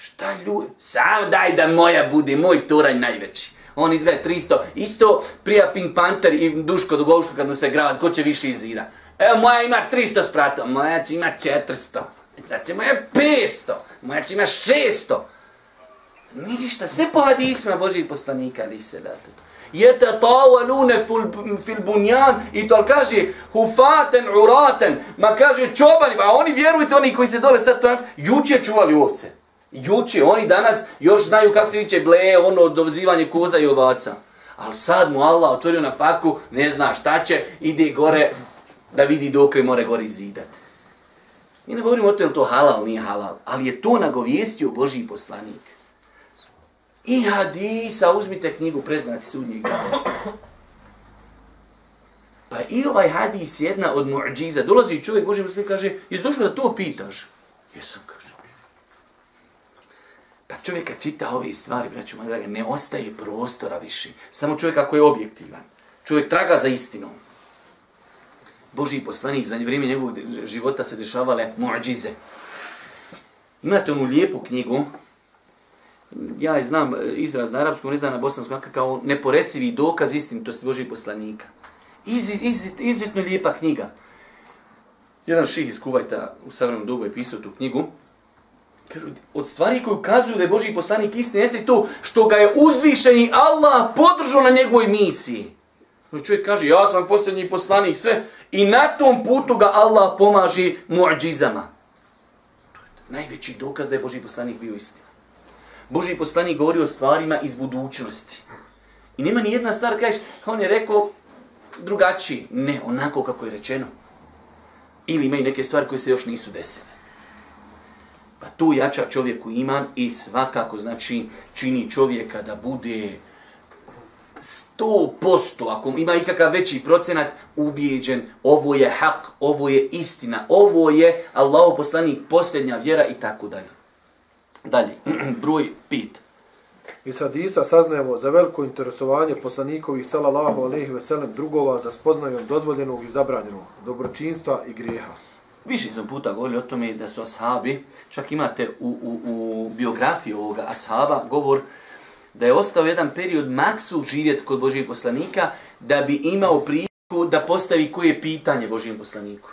Šta ljudi? Sam daj da moja bude, moj toranj najveći. On izgleda 300. Isto prija Pink Panther i Duško Dugovško kad se grad, ko će više izida? Evo moja ima 300 sprata, moja će ima 400. Sad će je 500, moja će ima 600. Ništa, sve po hadisma Božih poslanika, ali se da to jete tavalune fil bunjan i to kaže hufaten uraten ma kaže čobani a oni vjerujte oni koji se dole sad to juče čuvali ovce juče oni danas još znaju kako se viče ble ono dovzivanje koza i ovaca al sad mu Allah otvorio na faku ne zna šta će ide gore da vidi dokle more gori zidati. Mi ne govorimo o to je to halal, nije halal, ali je to nagovijestio Božji poslanik. I hadisa, uzmite knjigu Preznaci sudnjeg dana. Pa i ovaj hadis jedna od muđiza. Dolazi čovjek, Bože poslanik kaže, jesi došao da to pitaš? Jesam, kaže. Pa čovjeka čita ove stvari, braću moja draga, ne ostaje prostora više. Samo čovjek ako je objektivan. Čovjek traga za istinom. Boži poslanik, za vrijeme njegovog života se dešavale muadžize. Imate onu lijepu knjigu, ja znam e, izraz na arapskom, ne znam na bosanskom, kao neporecivi dokaz istinitosti Božih poslanika. Iz, iz, izuzetno lijepa knjiga. Jedan ših iz Kuvajta u savremenom dobu je pisao tu knjigu. Kažu, od stvari koje ukazuju da je Boži poslanik istin, jeste to što ga je uzvišeni Allah podržao na njegovoj misiji. No čovjek kaže, ja sam posljednji poslanik, sve. I na tom putu ga Allah pomaže muadžizama. Najveći dokaz da je Boži poslanik bio istin. Boži poslanik govori o stvarima iz budućnosti. I nema ni jedna stvar, kažeš, on je rekao drugačiji. Ne, onako kako je rečeno. Ili imaju neke stvari koje se još nisu desile. Pa tu jača čovjeku iman i svakako znači čini čovjeka da bude 100%, ako ima ikakav veći procenat, ubijeđen, ovo je hak, ovo je istina, ovo je Allahu poslanik, posljednja vjera i tako dalje. Dalje, [CLEARS THROAT] broj pit. Iz hadisa saznajemo za veliko interesovanje poslanikovih salallahu alaihi veselem drugova za spoznajom dozvoljenog i zabranjenog, dobročinstva i grijeha. Više sam puta govorio o tome da su ashabi, čak imate u, u, u biografiji ovoga ashaba govor da je ostao jedan period maksu živjet kod Božijeg poslanika da bi imao priliku da postavi koje pitanje Božijem poslaniku.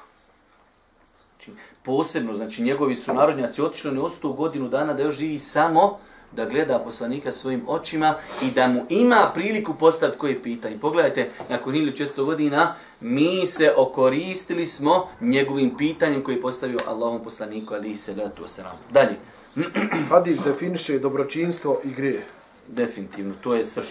Znači, posebno, znači njegovi su narodnjaci otišli ne ostao godinu dana da još živi samo da gleda poslanika svojim očima i da mu ima priliku postaviti koje pitanje. Pogledajte, nakon 1600 godina mi se okoristili smo njegovim pitanjem koji je postavio Allahom poslaniku alihi salatu wasalam. Dalje. Hadis definiše dobročinstvo i grije. Definitivno, to je srž.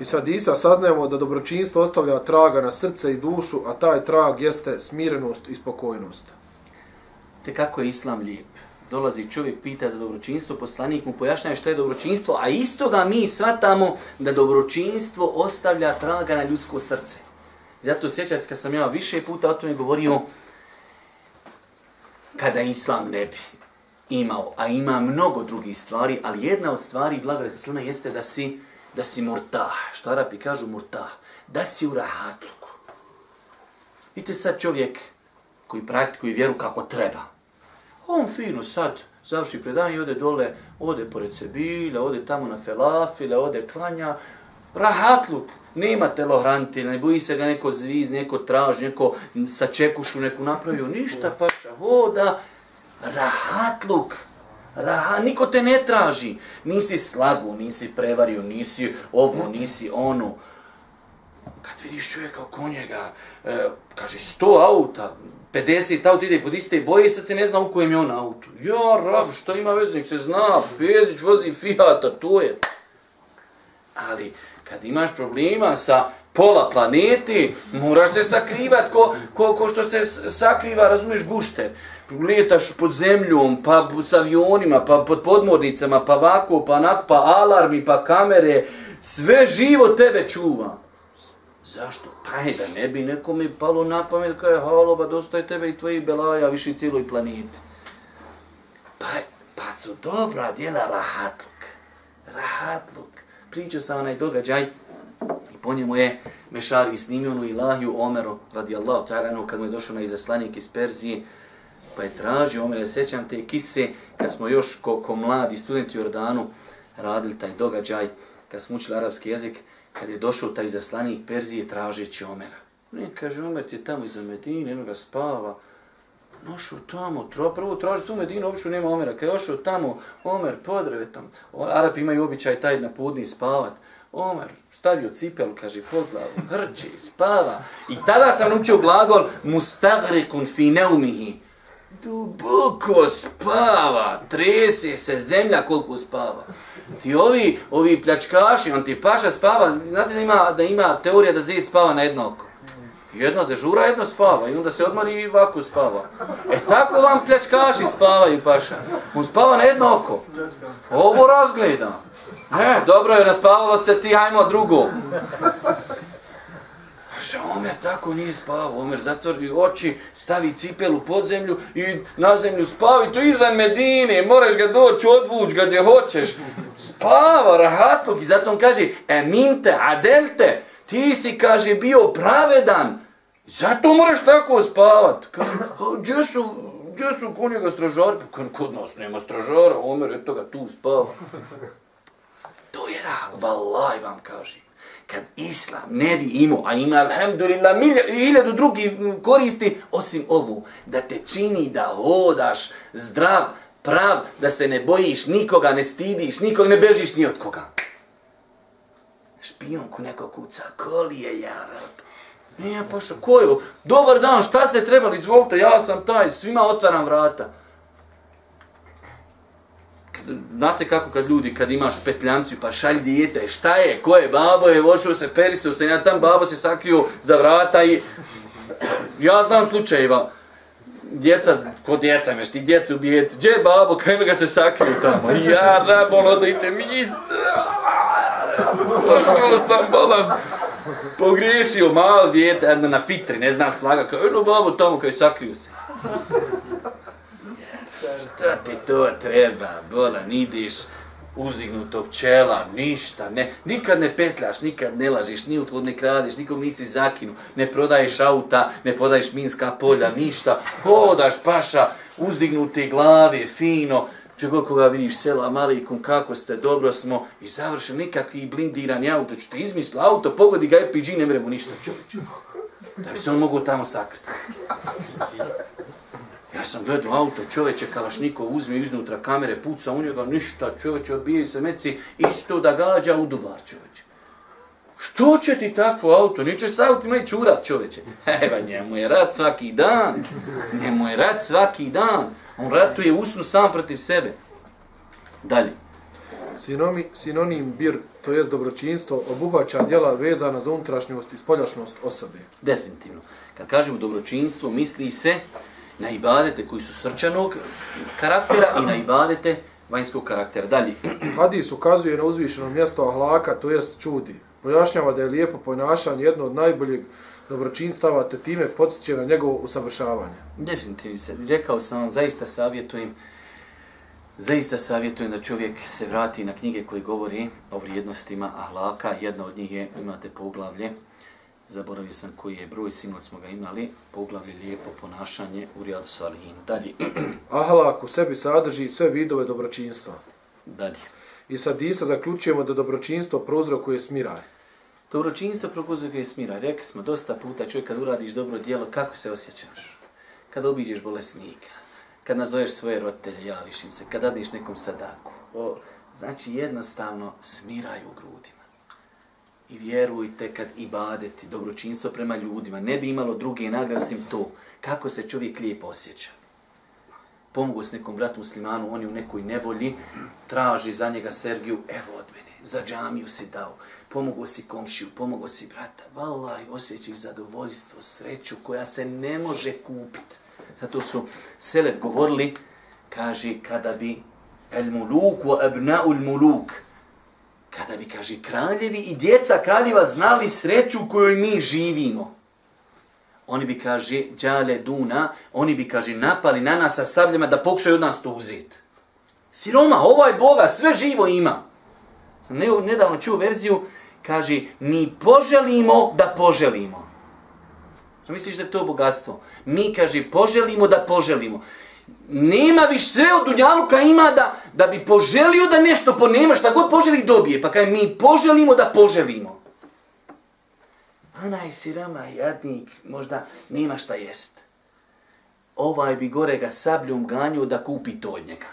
Iz hadisa saznajemo da dobročinstvo ostavlja traga na srce i dušu, a taj trag jeste smirenost i spokojnost. Te kako je islam lijep. Dolazi čovjek, pita za dobročinstvo, poslanik mu pojašnjaje što je dobročinstvo, a isto ga mi shvatamo da dobročinstvo ostavlja traga na ljudsko srce. Zato sjećate kad sam ja više puta o tome govorio, kada islam ne bi imao, a ima mnogo drugih stvari, ali jedna od stvari blagodati islama jeste da si, da si murtah. Što Arapi kažu murtah? Da si u rahatluku. Vidite sad čovjek koji praktikuje vjeru kako treba. On fino sad završi predanje i ode dole, ode pored Sebila, ode tamo na felafile, ode klanja. Rahatluk. Nema telohranitelja, ne boji se ga neko zviz, neko traži, neko sa čekušu neku napravio, ništa paša, hoda, rahatluk. Raha, niko te ne traži. Nisi slagu, nisi prevario, nisi ovo, nisi ono. Kad vidiš čovjeka oko njega, e, kaže, sto auta, 50 auta ide pod iste boje sad se ne zna u kojem je on auto. Ja, rab, što ima veznik, se zna, Pezić vozi Fiata, to je. Ali, kad imaš problema sa pola planete, moraš se sakrivat ko, ko, ko što se sakriva, razumiješ, gušter. Letaš pod zemljom, pa s avionima, pa pod podmornicama, pa vako, pa nak, pa alarmi, pa kamere, sve živo tebe čuva. Zašto? Pa je da ne bi nekome palo na pamet kao je haloba, pa dosta je tebe i tvojih belaja, više cijeloj planeti. Pa, pa su dobra djela rahatluk. Rahatluk. Pričao sam onaj događaj i po njemu je Mešari snimio onu ilahiju Omeru radijallahu ta'ala kad mu je došao na izaslanik iz Perzije pa je tražio Omer, sećam te kise kad smo još koko mladi studenti u Jordanu radili taj događaj kad smo učili arapski jezik kad je došao taj zaslanik Perzije tražeći Omera. Ne, kaže, Omer ti je tamo iza Medine, jedno ga spava. Nošao tamo, tro, prvo traži su u Medinu, obično nema Omera. Kad je ošao tamo, Omer, podreve tamo. Arapi imaju običaj taj na podni spavat. Omer, stavio cipelu, kaže, pod glavu, hrči, spava. I tada sam učio glagol, mustagrikun fi neumihi. Duboko spava, trese se zemlja koliko spava. Ti ovi, ovi pljačkaši, on ti paša spava, znate da ima, da ima teorija da zid spava na jedno oko. Jedno dežura, jedno spava i onda se odmori i ovako spava. E tako vam pljačkaši spavaju, paša. On spava na jedno oko. Ovo razgleda. E, dobro je, raspavalo se ti, hajmo drugo. Kaže, Omer tako nije spavao, Omer zatvori oči, stavi cipelu pod zemlju i na zemlju spavi, to izvan Medine, moraš ga doći, odvuć ga gdje hoćeš. Spava, rahatluk, i zato on kaže, eminte, adelte, ti si, kaže, bio pravedan, zato moraš tako spavat. Kaže, gdje su, gdje su kod njega stražari? Pa kod nas nema stražara, Omer, eto ga tu spava. To je rah, vallaj vam kaže kad islam ne bi imao, a ima alhamdulillah hiljadu drugi koristi, osim ovu, da te čini da hodaš zdrav, prav, da se ne bojiš nikoga, ne stidiš, nikog ne bežiš ni od koga. Špionku neko kuca, koli je jarab. Ne, ja pošao, ko je? Dobar dan, šta ste trebali, izvolite, ja sam taj, svima otvaram vrata znate kako kad ljudi, kad imaš petljancu, pa šalj dijete, šta je, ko je, babo je, vošao se, perisao se, ja tam babo se sakrio za vrata i... Ja znam slučajeva, djeca, ko djeca meš, ti djecu ubijete, gdje je babo, kaj ga se sakrio tamo, ja rabon odliče, mi Pošao sam bolan, pogriješio malo djete, jedno na fitri, ne znam slaga, kao jedno babo tamo kaj sakrio se šta ti to treba, bolan, ideš uzdignutog čela, ništa, ne, nikad ne petljaš, nikad ne lažiš, ni utvod ne kradiš, nikom nisi zakinu, ne prodaješ auta, ne prodaješ minska polja, ništa, hodaš paša, uzdignute glave, fino, čego koga vidiš sela, malikum, kako ste, dobro smo, i završen nikakvi blindirani auto, ću te izmisli auto, pogodi ga EPG, ne mremu ništa čovječ. Da bi se on mogu tamo sakriti. Ja sam gledao auto, čoveče, Kalašnikov uzme iznutra kamere, puca u njega, ništa, čoveče, odbijaju se meci, isto da gađa u duvar, čoveče. Što će ti takvo auto? Neće s autima i čurat, čoveče. Evo, njemu je rat svaki dan. Njemu je rat svaki dan. On ratuje usnu sam protiv sebe. Dalje. Sinomi, sinonim bir, to jest dobročinstvo, obuhvaća djela vezana za unutrašnjost i spoljašnost osobe. Definitivno. Kad kažemo dobročinstvo, misli se na ibadete koji su srčanog karaktera i na ibadete vanjskog karaktera. Dalje. Hadis ukazuje na uzvišeno mjesto ahlaka, to jest čudi. Pojašnjava da je lijepo ponašanje jedno od najboljeg dobročinstava, te time podsjeće na njegovo usavršavanje. Definitivno se. Rekao sam vam, zaista savjetujem Zaista savjetujem da čovjek se vrati na knjige koje govori o vrijednostima ahlaka. Jedna od njih je, imate poglavlje, zaboravio sam koji je broj, sinoć smo ga imali, poglavlje lijepo ponašanje u Rijadu Salihin. Dalje. [CLEARS THROAT] Ahlak u sebi sadrži sve vidove dobročinstva. Dalje. I sad Isa zaključujemo da dobročinstvo prouzrokuje smiraj. Dobročinstvo propozuje smira. Rekli smo dosta puta, čovjek kad uradiš dobro djelo, kako se osjećaš? Kad obiđeš bolesnika, kad nazoveš svoje roditelje, javiš im se, kad dadiš nekom sadaku. O, znači jednostavno smiraj u grudima. I vjerujte kad ibadeti dobročinstvo prema ljudima, ne bi imalo druge nagrade osim to, kako se čovjek lijepo osjeća. Pomogu s nekom bratu muslimanu, on je u nekoj nevolji, traži za njega Sergiju, evo od mene, za džamiju si dao, pomogu si komšiju, pomogu si brata. Valaj, osjećaš zadovoljstvo, sreću koja se ne može kupiti. Zato su Selef govorili, kaže, kada bi el muluk wa abna'u el muluk, kada bi, kaže, kraljevi i djeca kraljeva znali sreću u kojoj mi živimo. Oni bi, kaže, džale duna, oni bi, kaže, napali na nas sa sabljama da pokušaju od nas to uzeti. Siroma, ovaj boga, sve živo ima. Sam nedavno čuo verziju, kaže, mi poželimo da poželimo. Što misliš da je to bogatstvo? Mi, kaže, poželimo da poželimo. Nema viš sve od Dunjaluka ima da, da bi poželio da nešto ponema, šta god poželi dobije. Pa kaže, mi poželimo da poželimo. Onaj sirama jadnik možda nema šta jest. Ovaj bi gore ga sabljom ganju da kupi to od njega.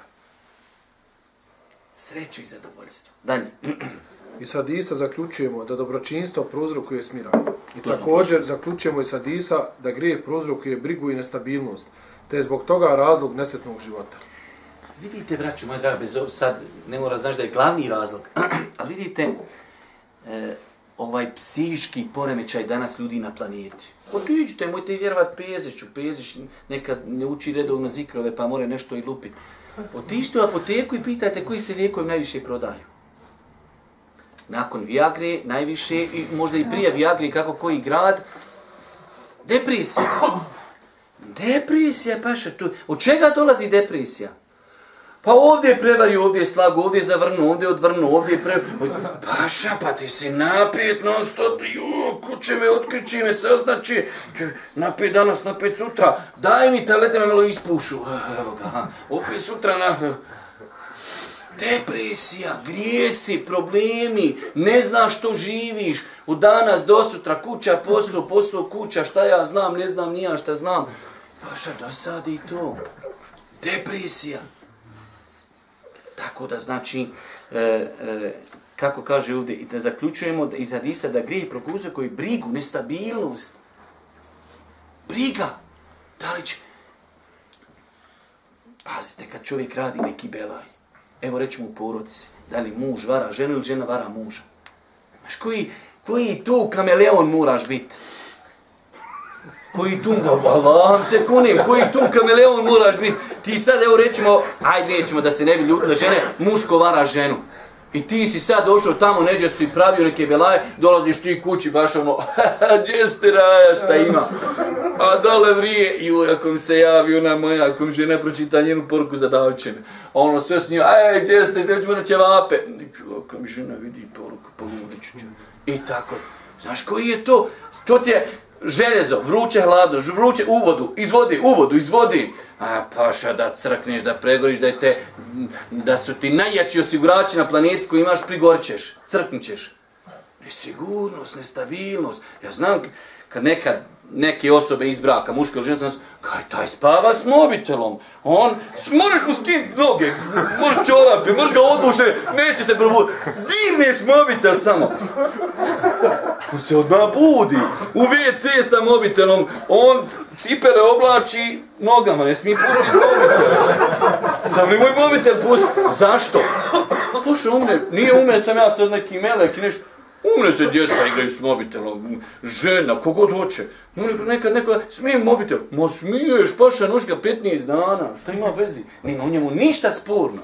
Sreću i zadovoljstvo. Dalje. [CLEARS THROAT] I sad Isa zaključujemo da dobročinstvo prouzrokuje smiraj. I to također zaključujemo i sad Isa da grije prouzrokuje brigu i nestabilnost, te je zbog toga razlog nesretnog života. Vidite, braću moja draga, bez sad ne mora znaš da je glavni razlog, [CLEARS THROAT] ali vidite, e, ovaj psihički poremećaj danas ljudi na planeti. Otiđite, mojte i vjerovat Peziću, Pezić nekad ne uči redovno zikrove pa more nešto i lupiti. Otiđite u apoteku i pitajte koji se lijekovi najviše prodaju nakon Viagre, najviše, i možda i prije Viagre, kako koji grad, depresija. Depresija, paša, tu. Od čega dolazi depresija? Pa ovdje je prevario, ovdje je slago, ovdje je zavrnu, ovdje je odvrnu, ovdje je prevario. Paša, pa ti si napet non stop, ju, kuće me, otkriči me, se označi, napet danas, napet sutra, daj mi talete me malo ispušu. E, evo ga, opet sutra na depresija, grijesi, problemi, ne znaš što živiš, u danas do sutra, kuća, posao, posao, kuća, šta ja znam, ne znam, nija šta znam. Paša, dosadi to. Depresija. Tako da znači, e, e, kako kaže ovdje, i da zaključujemo da iz Hadisa da grije prokuzuje koji brigu, nestabilnost. Briga. Da li će... Pazite, kad čovjek radi neki belaj, evo rećemo u porodici, da li muž vara ženu ili žena vara muža. Znaš, koji, koji tu kameleon moraš biti? Koji tunga, Allahom se kunim, koji tu kameleon moraš biti? Ti sad, evo rećemo, ajde nećemo da se ne bi ljutile žene, muško vara ženu. I ti si sad došao tamo, neđe su i pravio neke belaje, dolaziš ti kući baš ono, [LAUGHS] gdje ste raja, šta ima? A dole vrije, i ako mi se javi ona moja, ako mi žena pročita njenu poruku za davčene. Ono sve s njim, aj, e, gdje ste, što ćemo na ćevape? Ako mi žena vidi poruku, poludit ću ću. I tako. Znaš koji je to? To ti je željezo, vruće, hladno, vruće, u vodu, izvodi, u vodu, izvodi. A paša da crkneš, da pregoriš, da, te, da su ti najjači osigurači na planeti koji imaš, prigorćeš, crknićeš. Nesigurnost, nestabilnost. Ja znam kad nekad neke osobe iz braka, muške ili ženska, kaj taj spava s mobitelom. On, moraš mu skinuti noge, možeš čorape, možeš ga odlušiti, neće se probuditi. Dirneš mobitel samo. On se odmah budi. U WC sa mobitelom, on cipele oblači nogama, ne smije pustiti mobitel. Sam li moj mobitel pusti? Zašto? Pošto umre, nije umre, sam ja sad neki melek i nešto. Umre se djeca, igraju s mobitelom, žena, kogod hoće. Umre nekad neko, smijem mobitel. Mo smiješ, paša noška 15 dana, šta ima vezi? Nima u njemu ništa sporno.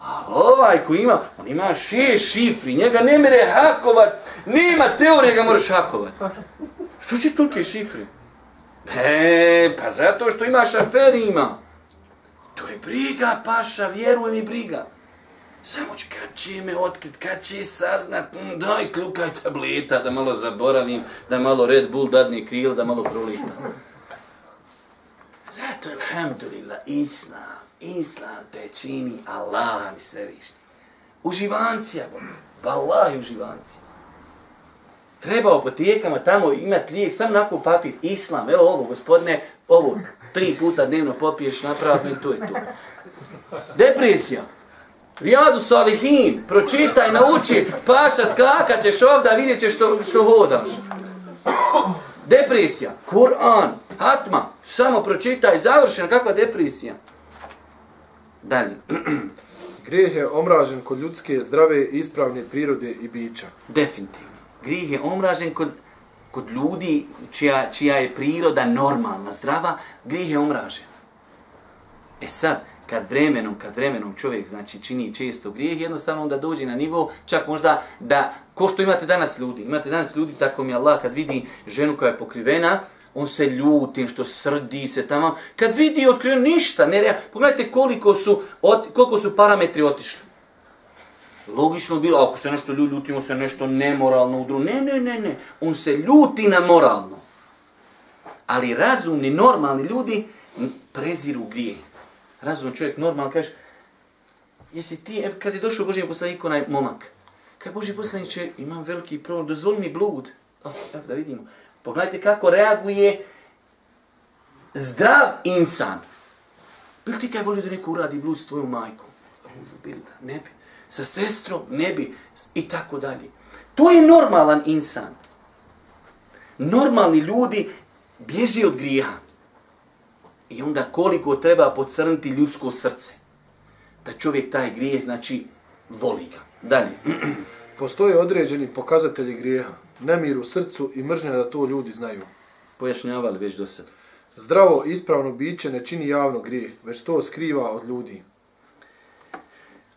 A ovaj ko ima, on ima šest šifri, njega ne mere hakovat, nema teorije ga moraš hakovat. Što će tolike šifre? E, pa zato što ima šafer ima. To je briga, paša, vjeruj mi, briga. Samo ću kad će me otkrit, kad će saznat, mm, daj klukaj tableta da malo zaboravim, da malo Red Bull dadne kril, da malo prolita. Zato, alhamdulillah, Islam, Islam te čini Allah mi sve više. Uživancija, vallahi uživancija. Treba u apotijekama tamo imati lijek, sam nakon papir, Islam, evo ovo, gospodine, ovo, tri puta dnevno popiješ na prazno i to je to. Depresija. Rijadu Salihin, pročitaj, nauči, paša, skakat ćeš ovdje, vidjet ćeš što, što hodaš. Depresija, Kur'an, Hatma, samo pročitaj, završeno, kakva depresija. Dalje. [CLEARS THROAT] Grijeh je omražen kod ljudske zdrave i ispravne prirode i bića. Definitivno. Grijeh je omražen kod, kod ljudi čija, čija je priroda normalna, zdrava, grijeh je omražen. E sad, kad vremenom, kad vremenom čovjek znači čini često grijeh, jednostavno onda dođe na nivo, čak možda da, ko što imate danas ljudi, imate danas ljudi, tako mi Allah, kad vidi ženu koja je pokrivena, on se ljuti, što srdi se tamo, kad vidi otkrio ništa, ne rea, pogledajte koliko su, ot, koliko su parametri otišli. Logično bilo, ako se nešto ljudi ljutimo se nešto nemoralno u drugu, ne, ne, ne, ne, on se ljuti na moralno. Ali razumni, normalni ljudi preziru grijeh Razumni čovjek normalno kaže, jesi ti, ev, kad je došao Boži poslanik, onaj momak, kaj Boži poslanik će, imam veliki problem, dozvoli mi blud. Oh, da vidimo. Pogledajte kako reaguje zdrav insan. Bil ti kaj volio da neko uradi blud s tvojom majkom? Ne bi. Sa sestrom? Ne bi. I tako dalje. To je normalan insan. Normalni ljudi bježi od grijeha. I onda koliko treba pocrniti ljudsko srce. Da čovjek taj grije, znači, voli ga. Dalje. [CLEARS THROAT] Postoje određeni pokazatelji grijeha, nemir u srcu i mržnja da to ljudi znaju. Pojašnjavali već do sada. Zdravo i ispravno biće ne čini javno grije, već to skriva od ljudi.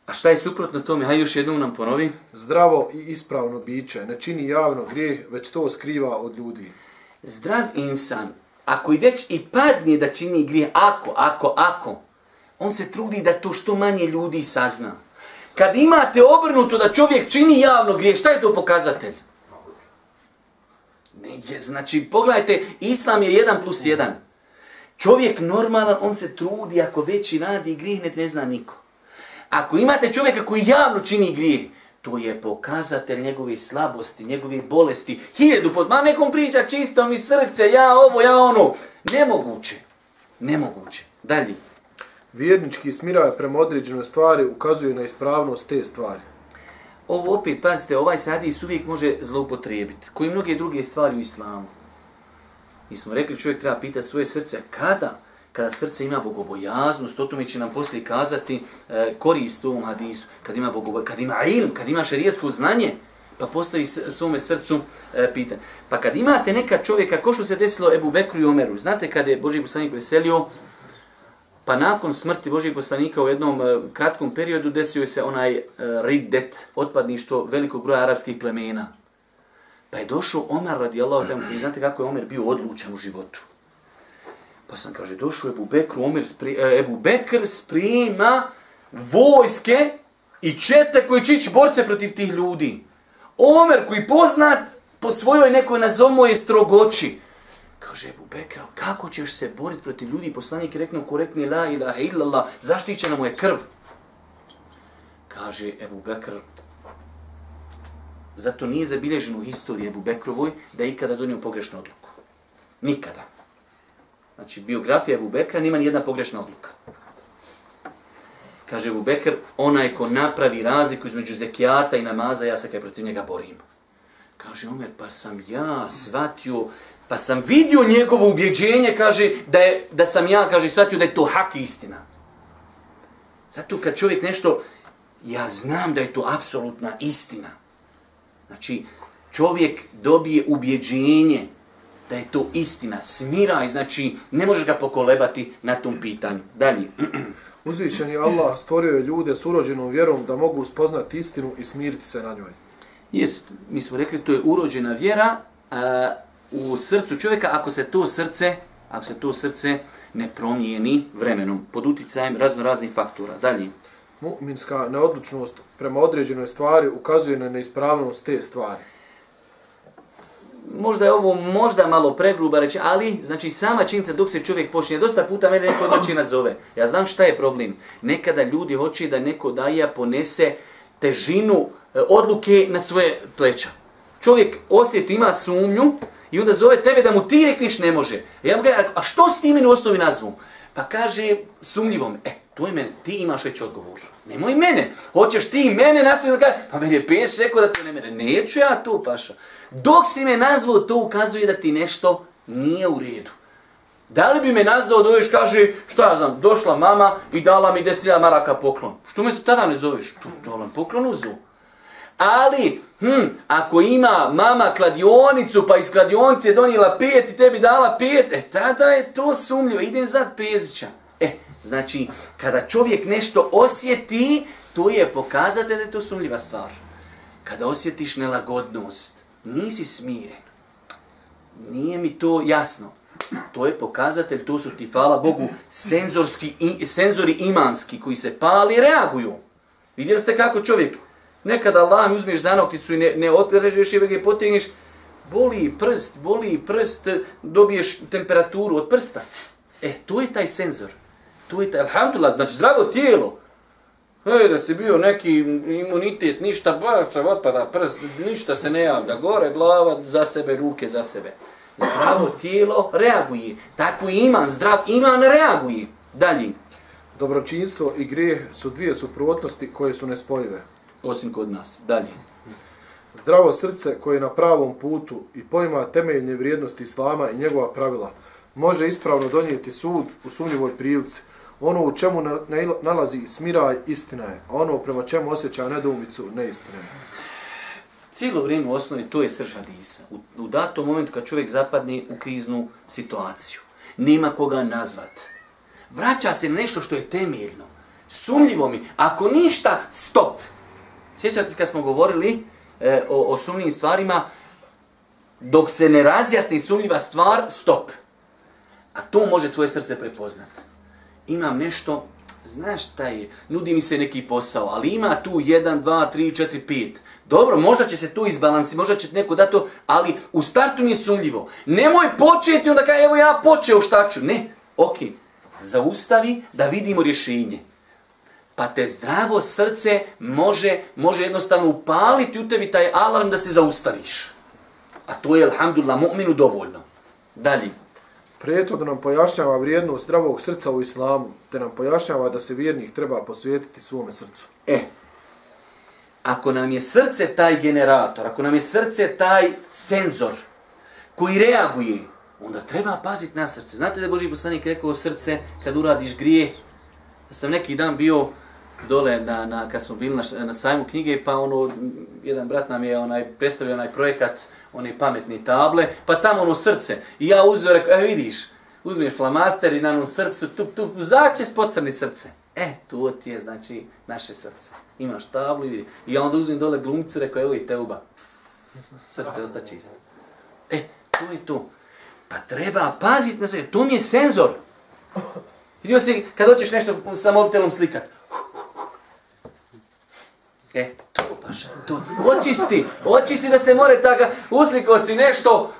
A šta je suprotno tome? Hajde još jednom nam ponovi. Zdravo i ispravno biće ne čini javno grije, već to skriva od ljudi. Zdrav insan ako i već i padne da čini grije, ako, ako, ako, on se trudi da to što manje ljudi sazna. Kad imate obrnuto da čovjek čini javno grije, šta je to pokazatelj? Je, znači, pogledajte, islam je jedan plus jedan. Čovjek normalan, on se trudi, ako već i radi grije, ne, ne zna niko. Ako imate čovjeka koji javno čini grije, to je pokazatelj njegove slabosti, njegove bolesti. Hiljadu pod, ma nekom priča čisto mi srce, ja ovo, ja ono. Nemoguće. Nemoguće. Dalje. Vjernički smiraj prema određenoj stvari ukazuje na ispravnost te stvari. Ovo opet, pazite, ovaj hadis uvijek može zloupotrijebiti. Koji mnoge druge stvari u islamu. Mi smo rekli, čovjek treba pitati svoje srce, kada? kada srce ima bogobojaznost, o tome će nam poslije kazati e, korist u ovom hadisu, kad ima, bogobo, kad ima ilm, kad ima šarijetsko znanje, pa postavi svome srcu e, pitanje. Pa kad imate neka čovjeka, ko što se desilo Ebu Bekru i Omeru, znate kada je Boži poslanik veselio, pa nakon smrti Božih poslanika u jednom eh, kratkom periodu desio se onaj eh, riddet, otpadništvo velikog broja arapskih plemena. Pa je došao Omer radijallahu i znate kako je Omer bio odlučan u životu. Pa sam kaže, došao Ebu Bekr, Omer spri, eh, Ebu Bekr sprema vojske i čete koji će ići borce protiv tih ljudi. Omer koji poznat po svojoj nekoj nazomu je strogoći. Kaže Ebu Bekr, kako ćeš se boriti protiv ljudi? Poslanik je rekao korektni la ilaha illallah, zaštićena mu je krv. Kaže Ebu Bekr, Zato nije zabilježeno u historiji Ebu Bekrovoj da je ikada donio pogrešnu odluku. Nikada. Znači, biografija Ebu Bekra nima ni jedna pogrešna odluka. Kaže Ebu Bekr, onaj ko napravi razliku između zekijata i namaza, ja se kaj protiv njega borim. Kaže Omer, pa sam ja shvatio, pa sam vidio njegovo ubjeđenje, kaže, da, je, da sam ja, kaže, shvatio da je to hak istina. Zato kad čovjek nešto, ja znam da je to apsolutna istina. Znači, čovjek dobije ubjeđenje da je to istina, smiraj, znači, ne možeš ga pokolebati na tom pitanju. Dalje. [CLEARS THROAT] Uzvišen je Allah stvorio je ljude s urođenom vjerom da mogu spoznati istinu i smiriti se na njoj. Jest, mi smo rekli, to je urođena vjera a, u srcu čovjeka ako se to srce, ako se to srce ne promijeni vremenom, pod uticajem razno raznih faktora. Dalje. Mu'minska neodlučnost prema određenoj stvari ukazuje na neispravnost te stvari. Možda je ovo možda malo pregruba reći, ali znači sama činjenica dok se čovjek počne, dosta puta mene neko doći nazove. Ja znam šta je problem. Nekada ljudi hoće da neko daja ponese težinu e, odluke na svoje pleća. Čovjek osjeti, ima sumnju i onda zove tebe da mu ti rekniš ne može. E, ja mu gledam, a što s tim u osnovi nazvu? Pa kaže sumnjivom, e, to je mene, ti imaš već odgovor. Nemoj mene, hoćeš ti mene nastaviti da kaže, pa meni je peš rekao da to ne mene, neću ja tu paša. Dok si me nazvao, to ukazuje da ti nešto nije u redu. Da li bi me nazvao da kaže, šta ja znam, došla mama i dala mi 10.000 maraka poklon. Što me se tada ne zoveš? To, dala mi poklon uzu. Ali, hm, ako ima mama kladionicu, pa iz kladionice je donijela pet i tebi dala pet, e tada je to sumljivo, idem zad pezića. E, znači, kada čovjek nešto osjeti, to je pokazate da je to sumljiva stvar. Kada osjetiš nelagodnost, nisi smiren. Nije mi to jasno. To je pokazatelj, to su ti, hvala Bogu, senzorski, i, senzori imanski koji se pali i reaguju. Vidjeli ste kako čovjek, nekada Allah mi uzmeš zanokticu i ne, ne otrežeš i ga potegneš, boli prst, boli prst, dobiješ temperaturu od prsta. E, to je taj senzor. To je taj, alhamdulillah, znači zdravo tijelo. Hej, da si bio neki imunitet, ništa, baš otpada prst, ništa se ne javlja, gore glava, za sebe, ruke za sebe. Zdravo tijelo reaguje. Tako i iman, zdrav iman reaguje. Dalje. Dobročinstvo i grijeh su dvije suprotnosti koje su nespojive. Osim kod nas. Dalje. Zdravo srce koje je na pravom putu i pojma temeljne vrijednosti islama i njegova pravila može ispravno donijeti sud u sumnjivoj prilici, ono u čemu nalazi smiraj istina je, a ono prema čemu osjeća nedoumicu neistina je. Cijelo vrijeme u osnovi to je srž hadisa. U, u datom momentu kad čovjek zapadne u kriznu situaciju, nema koga nazvat. Vraća se na nešto što je temeljno. Sumljivo mi. Ako ništa, stop. Sjećate kad smo govorili e, o, o sumnjivim stvarima, dok se ne razjasni sumnjiva stvar, stop. A to može tvoje srce prepoznati imam nešto, znaš šta je, nudi mi se neki posao, ali ima tu 1, 2, 3, 4, 5. Dobro, možda će se to izbalansi, možda će neko dati to, ali u startu mi je sumljivo. Nemoj početi onda kaj, evo ja počeo šta ću. Ne, ok, zaustavi da vidimo rješenje. Pa te zdravo srce može, može jednostavno upaliti u tebi taj alarm da se zaustaviš. A to je, alhamdulillah, mu'minu dovoljno. Dalje. Prijetno nam pojašnjava vrijednost zdravog srca u islamu, te nam pojašnjava da se vjernik treba posvijetiti svome srcu. E, ako nam je srce taj generator, ako nam je srce taj senzor koji reaguje, onda treba paziti na srce. Znate da je Boži poslanik rekao srce kad uradiš grije? Ja sam neki dan bio dole na, na, kad smo bili na, na sajmu knjige, pa ono, jedan brat nam je onaj, predstavio onaj projekat one pametne table, pa tamo ono srce. I ja uzeo, rekao, e vidiš, uzmeš flamaster i na onom srcu, tup, tup, zače pocrni srce. E, to ti je, znači, naše srce. Imaš tablu i vidi. I ja onda uzmem dole glumcu, rekao, evo i teuba. Srce osta čisto. E, to je to. Pa treba paziti na sebe. To mi je senzor. Vidio si, kad hoćeš nešto sa mobitelom slikat, E, to baš, to, očisti, očisti da se more taka, usliko si nešto,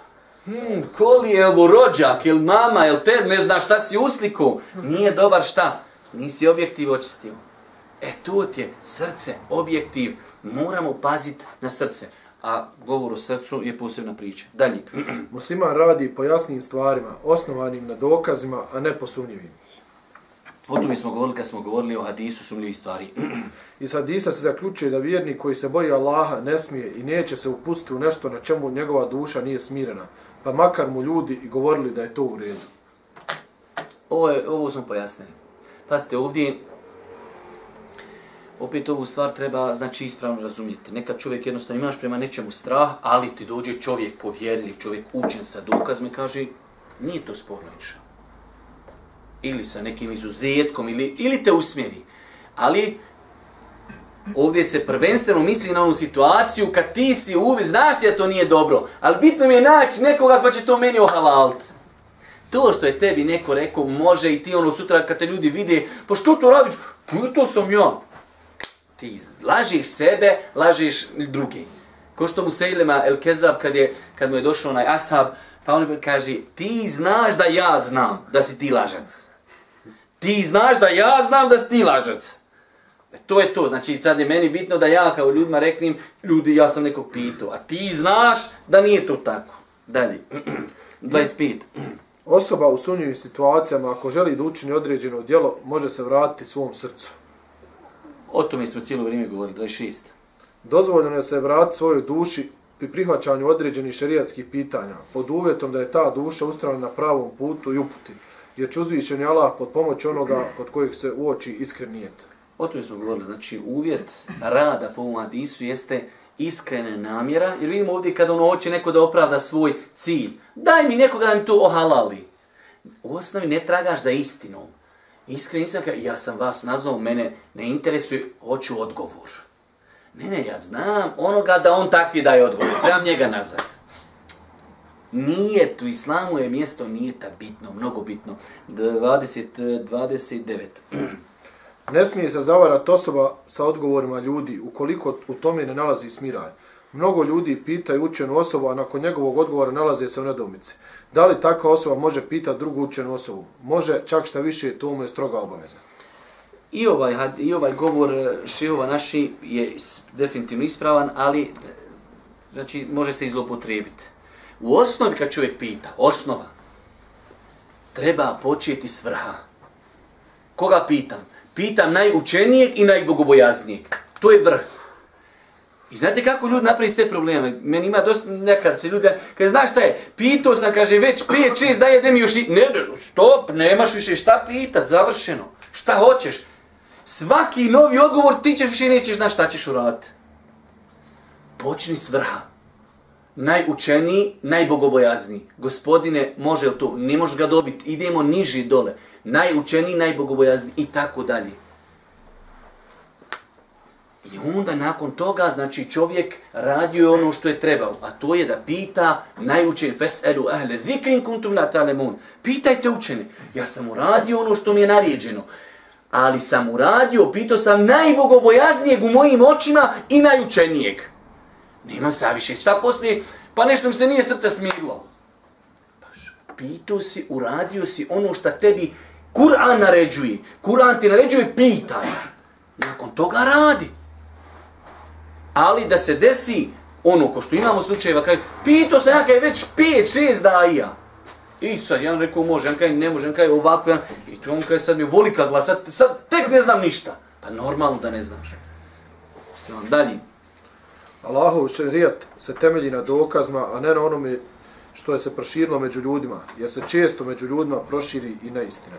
hmm, koli je ovo rođak, ili mama, ili te, ne znaš šta si usliko, nije dobar šta, nisi objektiv očistio. E, tu ti je srce, objektiv, moramo paziti na srce. a govor o srcu je posebna priča. Dalje. Musliman radi po jasnim stvarima, osnovanim na dokazima, a ne po sumnjivim. O tome smo govorili kad smo govorili o hadisu sumljivih stvari. [CLEARS THROAT] Iz hadisa se zaključuje da vjernik koji se boji Allaha ne smije i neće se upustiti u nešto na čemu njegova duša nije smirena, pa makar mu ljudi i govorili da je to u redu. Ovo, je, ovo smo pojasnili. Pazite, ovdje opet ovu stvar treba znači ispravno razumjeti. Nekad čovjek jednostavno imaš prema nečemu strah, ali ti dođe čovjek povjerljiv, čovjek učen sa dokazom i kaže nije to sporno inša. Ili sa nekim izuzetkom, ili, ili te usmjeri. Ali ovdje se prvenstveno misli na onu situaciju kad ti si uvijek, znaš da to nije dobro, ali bitno mi je naći nekoga ko će to meni ohalaliti. To što je tebi neko rekao, može i ti ono sutra kad te ljudi vide, pa što to radiš? Pa to sam ja ti lažiš sebe, lažiš drugi. Ko što mu Sejlema El Kezab kad, je, kad mu je došao onaj ashab, pa on kaže, ti znaš da ja znam da si ti lažac. Ti znaš da ja znam da si ti lažac. E, to je to, znači sad je meni bitno da ja kao ljudima reknim, ljudi ja sam nekog pitao, a ti znaš da nije to tako. Dalje, [CLEARS THROAT] 25. Osoba u sumnjivim situacijama, ako želi da učini određeno djelo, može se vratiti svom srcu. O tome smo cijelo vrijeme govorili, 26. Dozvoljeno je se vratiti svojoj duši pri prihvaćanju određenih šerijatskih pitanja, pod uvjetom da je ta duša ustrana na pravom putu i uputi, jer će uzvišen Allah pod pomoć onoga kod kojih se uoči iskren nijet. O tome smo govorili, znači uvjet rada po ovom hadisu jeste iskrene namjera, jer vidimo ovdje kada ono hoće neko da opravda svoj cilj, daj mi nekoga da mi to ohalali. U osnovi ne tragaš za istinom, Iskreno nisam kao, ja sam vas nazvao, mene ne interesuje, hoću odgovor. Ne, ne, ja znam onoga da on takvi daje odgovor, trebam njega nazad. Nije tu islamu je mjesto, nije ta bitno, mnogo bitno. 20, 29. Ne smije se zavarati osoba sa odgovorima ljudi ukoliko u tome ne nalazi smiraj. Mnogo ljudi pitaju učenu osobu, a nakon njegovog odgovora nalaze se u nedomice. Da li takva osoba može pitati drugu učenu osobu? Može, čak šta više, to mu je stroga obaveza. I ovaj, I ovaj govor e, šehova naši je definitivno ispravan, ali e, znači, može se izlopotrebiti. U osnovi kad čovjek pita, osnova, treba početi s vrha. Koga pitam? Pitam najučenijeg i najbogobojaznijeg. To je vrh. I znate kako ljudi napravi sve probleme? Meni ima dosta, nekad se ljudi, kaže, znaš šta je, pitao sam, kaže, već 5, 6, daj jedem još i... Ne, stop, nemaš više šta pitat, završeno. Šta hoćeš? Svaki novi odgovor ti ćeš više nećeš znaš šta ćeš uraditi. Počni s vrha. Najučeniji, najbogobojazniji. Gospodine, može li to? Ne možeš ga dobiti, idemo niži dole. Najučeniji, najbogobojazniji i tako dalje. I onda nakon toga, znači čovjek radio ono što je trebao, a to je da pita najučen feselu ahle zikrin kuntum la talemun. Pitajte učene. ja sam uradio ono što mi je naređeno, ali sam uradio, pitao sam najbogobojaznijeg u mojim očima i najučenijeg. Nema saviše, šta poslije, pa nešto mi se nije srce smirilo. Baš, pitao si, uradio si ono što tebi Kur'an naređuje. Kur'an ti naređuje, pitaj. Nakon toga radi. Ali da se desi ono ko što imamo slučajeva, kaj, pitao se ja kaj već 5-6 daija. I sad jedan rekao može, jedan kaj ne može, jedan kaj ovako, jedan, i tu on kaj sad mi voli kad glasati, sad tek ne znam ništa. Pa normalno da ne znaš. Sve vam dalje. Allahov šerijat se temelji na dokazma, a ne na onome što je se proširilo među ljudima, jer se često među ljudima proširi i neistina.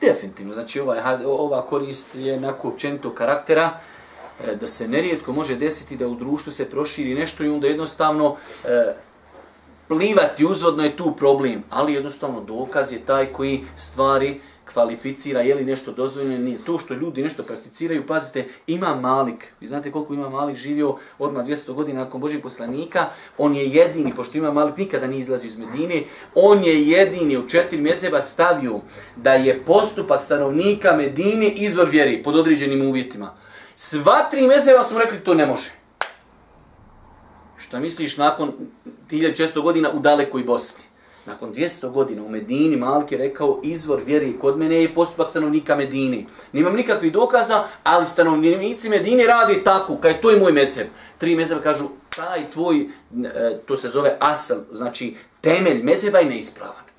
Definitivno, znači ovaj, ova korist je nakon općenito karaktera, e, da se nerijetko može desiti da u društvu se proširi nešto i onda jednostavno e, plivati uzvodno je tu problem, ali jednostavno dokaz je taj koji stvari kvalificira, je li nešto dozvoljeno, nije to što ljudi nešto prakticiraju, pazite, ima Malik, vi znate koliko ima Malik živio odmah 200 godina nakon Božih poslanika, on je jedini, pošto ima Malik nikada nije izlazi iz Medine, on je jedini u četiri mjeseba stavio da je postupak stanovnika Medine izvor vjeri pod određenim uvjetima. Sva tri mezeva smo rekli to ne može. Šta misliš nakon 1600 godina u dalekoj Bosni? Nakon 200 godina u Medini Malki je rekao izvor vjeri kod mene je postupak stanovnika Medini. Nimam nikakvih dokaza, ali stanovnici Medini radi tako, kaj to je moj mezheb. Tri mezheba kažu taj tvoj, e, to se zove asal, znači temelj mezeba je neispravan.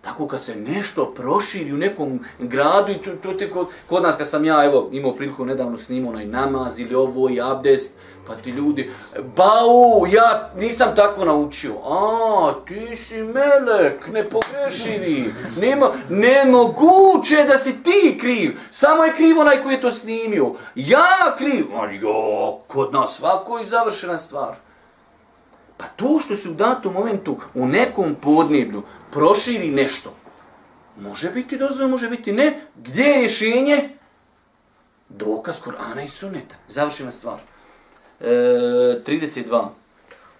Tako kad se nešto proširi u nekom gradu i to, to te kod, kod nas kad sam ja evo imao priliku nedavno snimao onaj namaz ili ovo i abdest, pa ti ljudi, bau, ja nisam tako naučio. A, ti si melek, nepogrešivi, nema, nemoguće da si ti kriv, samo je kriv onaj koji je to snimio. Ja kriv, ali jo, kod nas svako je završena stvar. Pa to što se u datom momentu u nekom podneblju proširi nešto, može biti dozvoljeno, može biti ne. Gdje je rješenje? Dokaz Korana i Sunneta. Završena stvar. E, 32.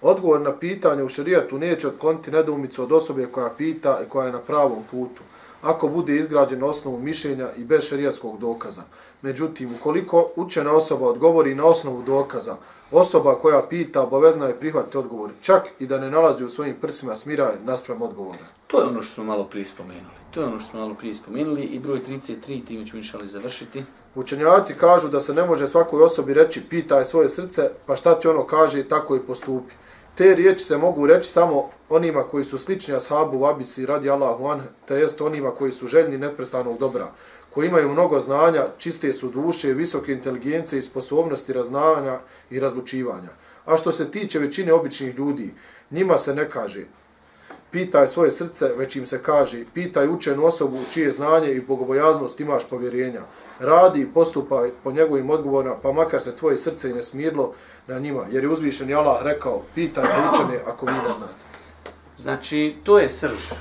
Odgovor na pitanje u šarijatu neće otkloniti nedoumicu od osobe koja pita i koja je na pravom putu ako bude izgrađen na osnovu mišljenja i bez šarijatskog dokaza. Međutim, ukoliko učena osoba odgovori na osnovu dokaza, osoba koja pita obavezna je prihvatiti odgovor, čak i da ne nalazi u svojim prsima smiraje naspram odgovora. To je ono što smo malo prije spomenuli. To je ono što smo malo prije spomenuli i broj 33, time ćemo inšali završiti. Učenjaci kažu da se ne može svakoj osobi reći pitaj svoje srce, pa šta ti ono kaže i tako i postupi. Te riječi se mogu reći samo onima koji su slični ashabu u Abisi radi Allahu an, te jest onima koji su željni neprestanog dobra, koji imaju mnogo znanja, čiste su duše, visoke inteligencije i sposobnosti raznavanja i razlučivanja. A što se tiče većine običnih ljudi, njima se ne kaže pitaj svoje srce, već im se kaže, pitaj učenu osobu čije znanje i bogobojaznost imaš povjerenja. Radi i postupaj po njegovim odgovorima, pa makar se tvoje srce i ne smirlo na njima, jer je uzvišen Allah rekao, pitaj učene ako vi ne znate. Znači, to je srž.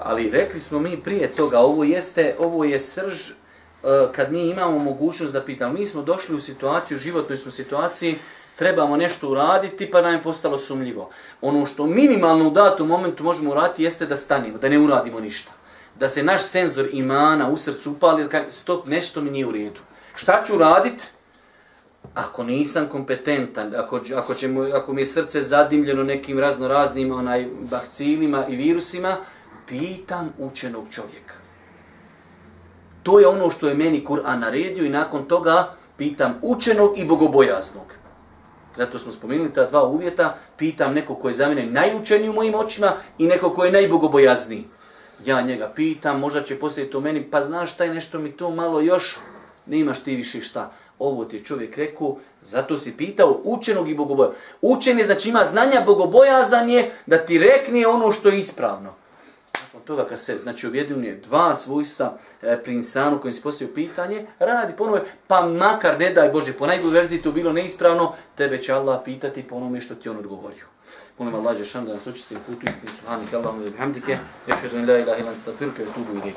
Ali rekli smo mi prije toga, ovo jeste, ovo je srž eh, kad mi imamo mogućnost da pitamo. Mi smo došli u situaciju, životnoj smo situaciji, trebamo nešto uraditi, pa nam je postalo sumljivo. Ono što minimalno u datom momentu možemo uraditi jeste da stanimo, da ne uradimo ništa. Da se naš senzor imana u srcu upali, da stop, nešto mi nije u redu. Šta ću uraditi? Ako nisam kompetentan, ako, ako, ćemo, ako mi je srce zadimljeno nekim razno raznim onaj, bakcilima i virusima, pitam učenog čovjeka. To je ono što je meni Kur'an naredio i nakon toga pitam učenog i bogobojaznog. Zato smo spomenuli ta dva uvjeta, pitam neko ko je za mene najučeniji u mojim očima i neko ko je najbogobojazniji. Ja njega pitam, možda će poslije to meni, pa znaš taj nešto mi to malo još, nemaš ti više šta. Ovo ti je čovjek rekao, zato si pitao učenog i bogoboja. Učen je, znači ima znanja, bogobojazan je da ti rekne ono što je ispravno toga kad se znači objedinuje dva svojstva e, pri insanu kojim se postavio pitanje, radi ponovo, pa makar ne daj Bože, po najgoj verziji to bilo neispravno, tebe će Allah pitati po onome što ti on odgovorio. Molim Allah, Žešan, da nas uči se putu istinu, subhanik, Allahum, da bihamdike, ješedu in la ilaha ilan stafirke, tubu i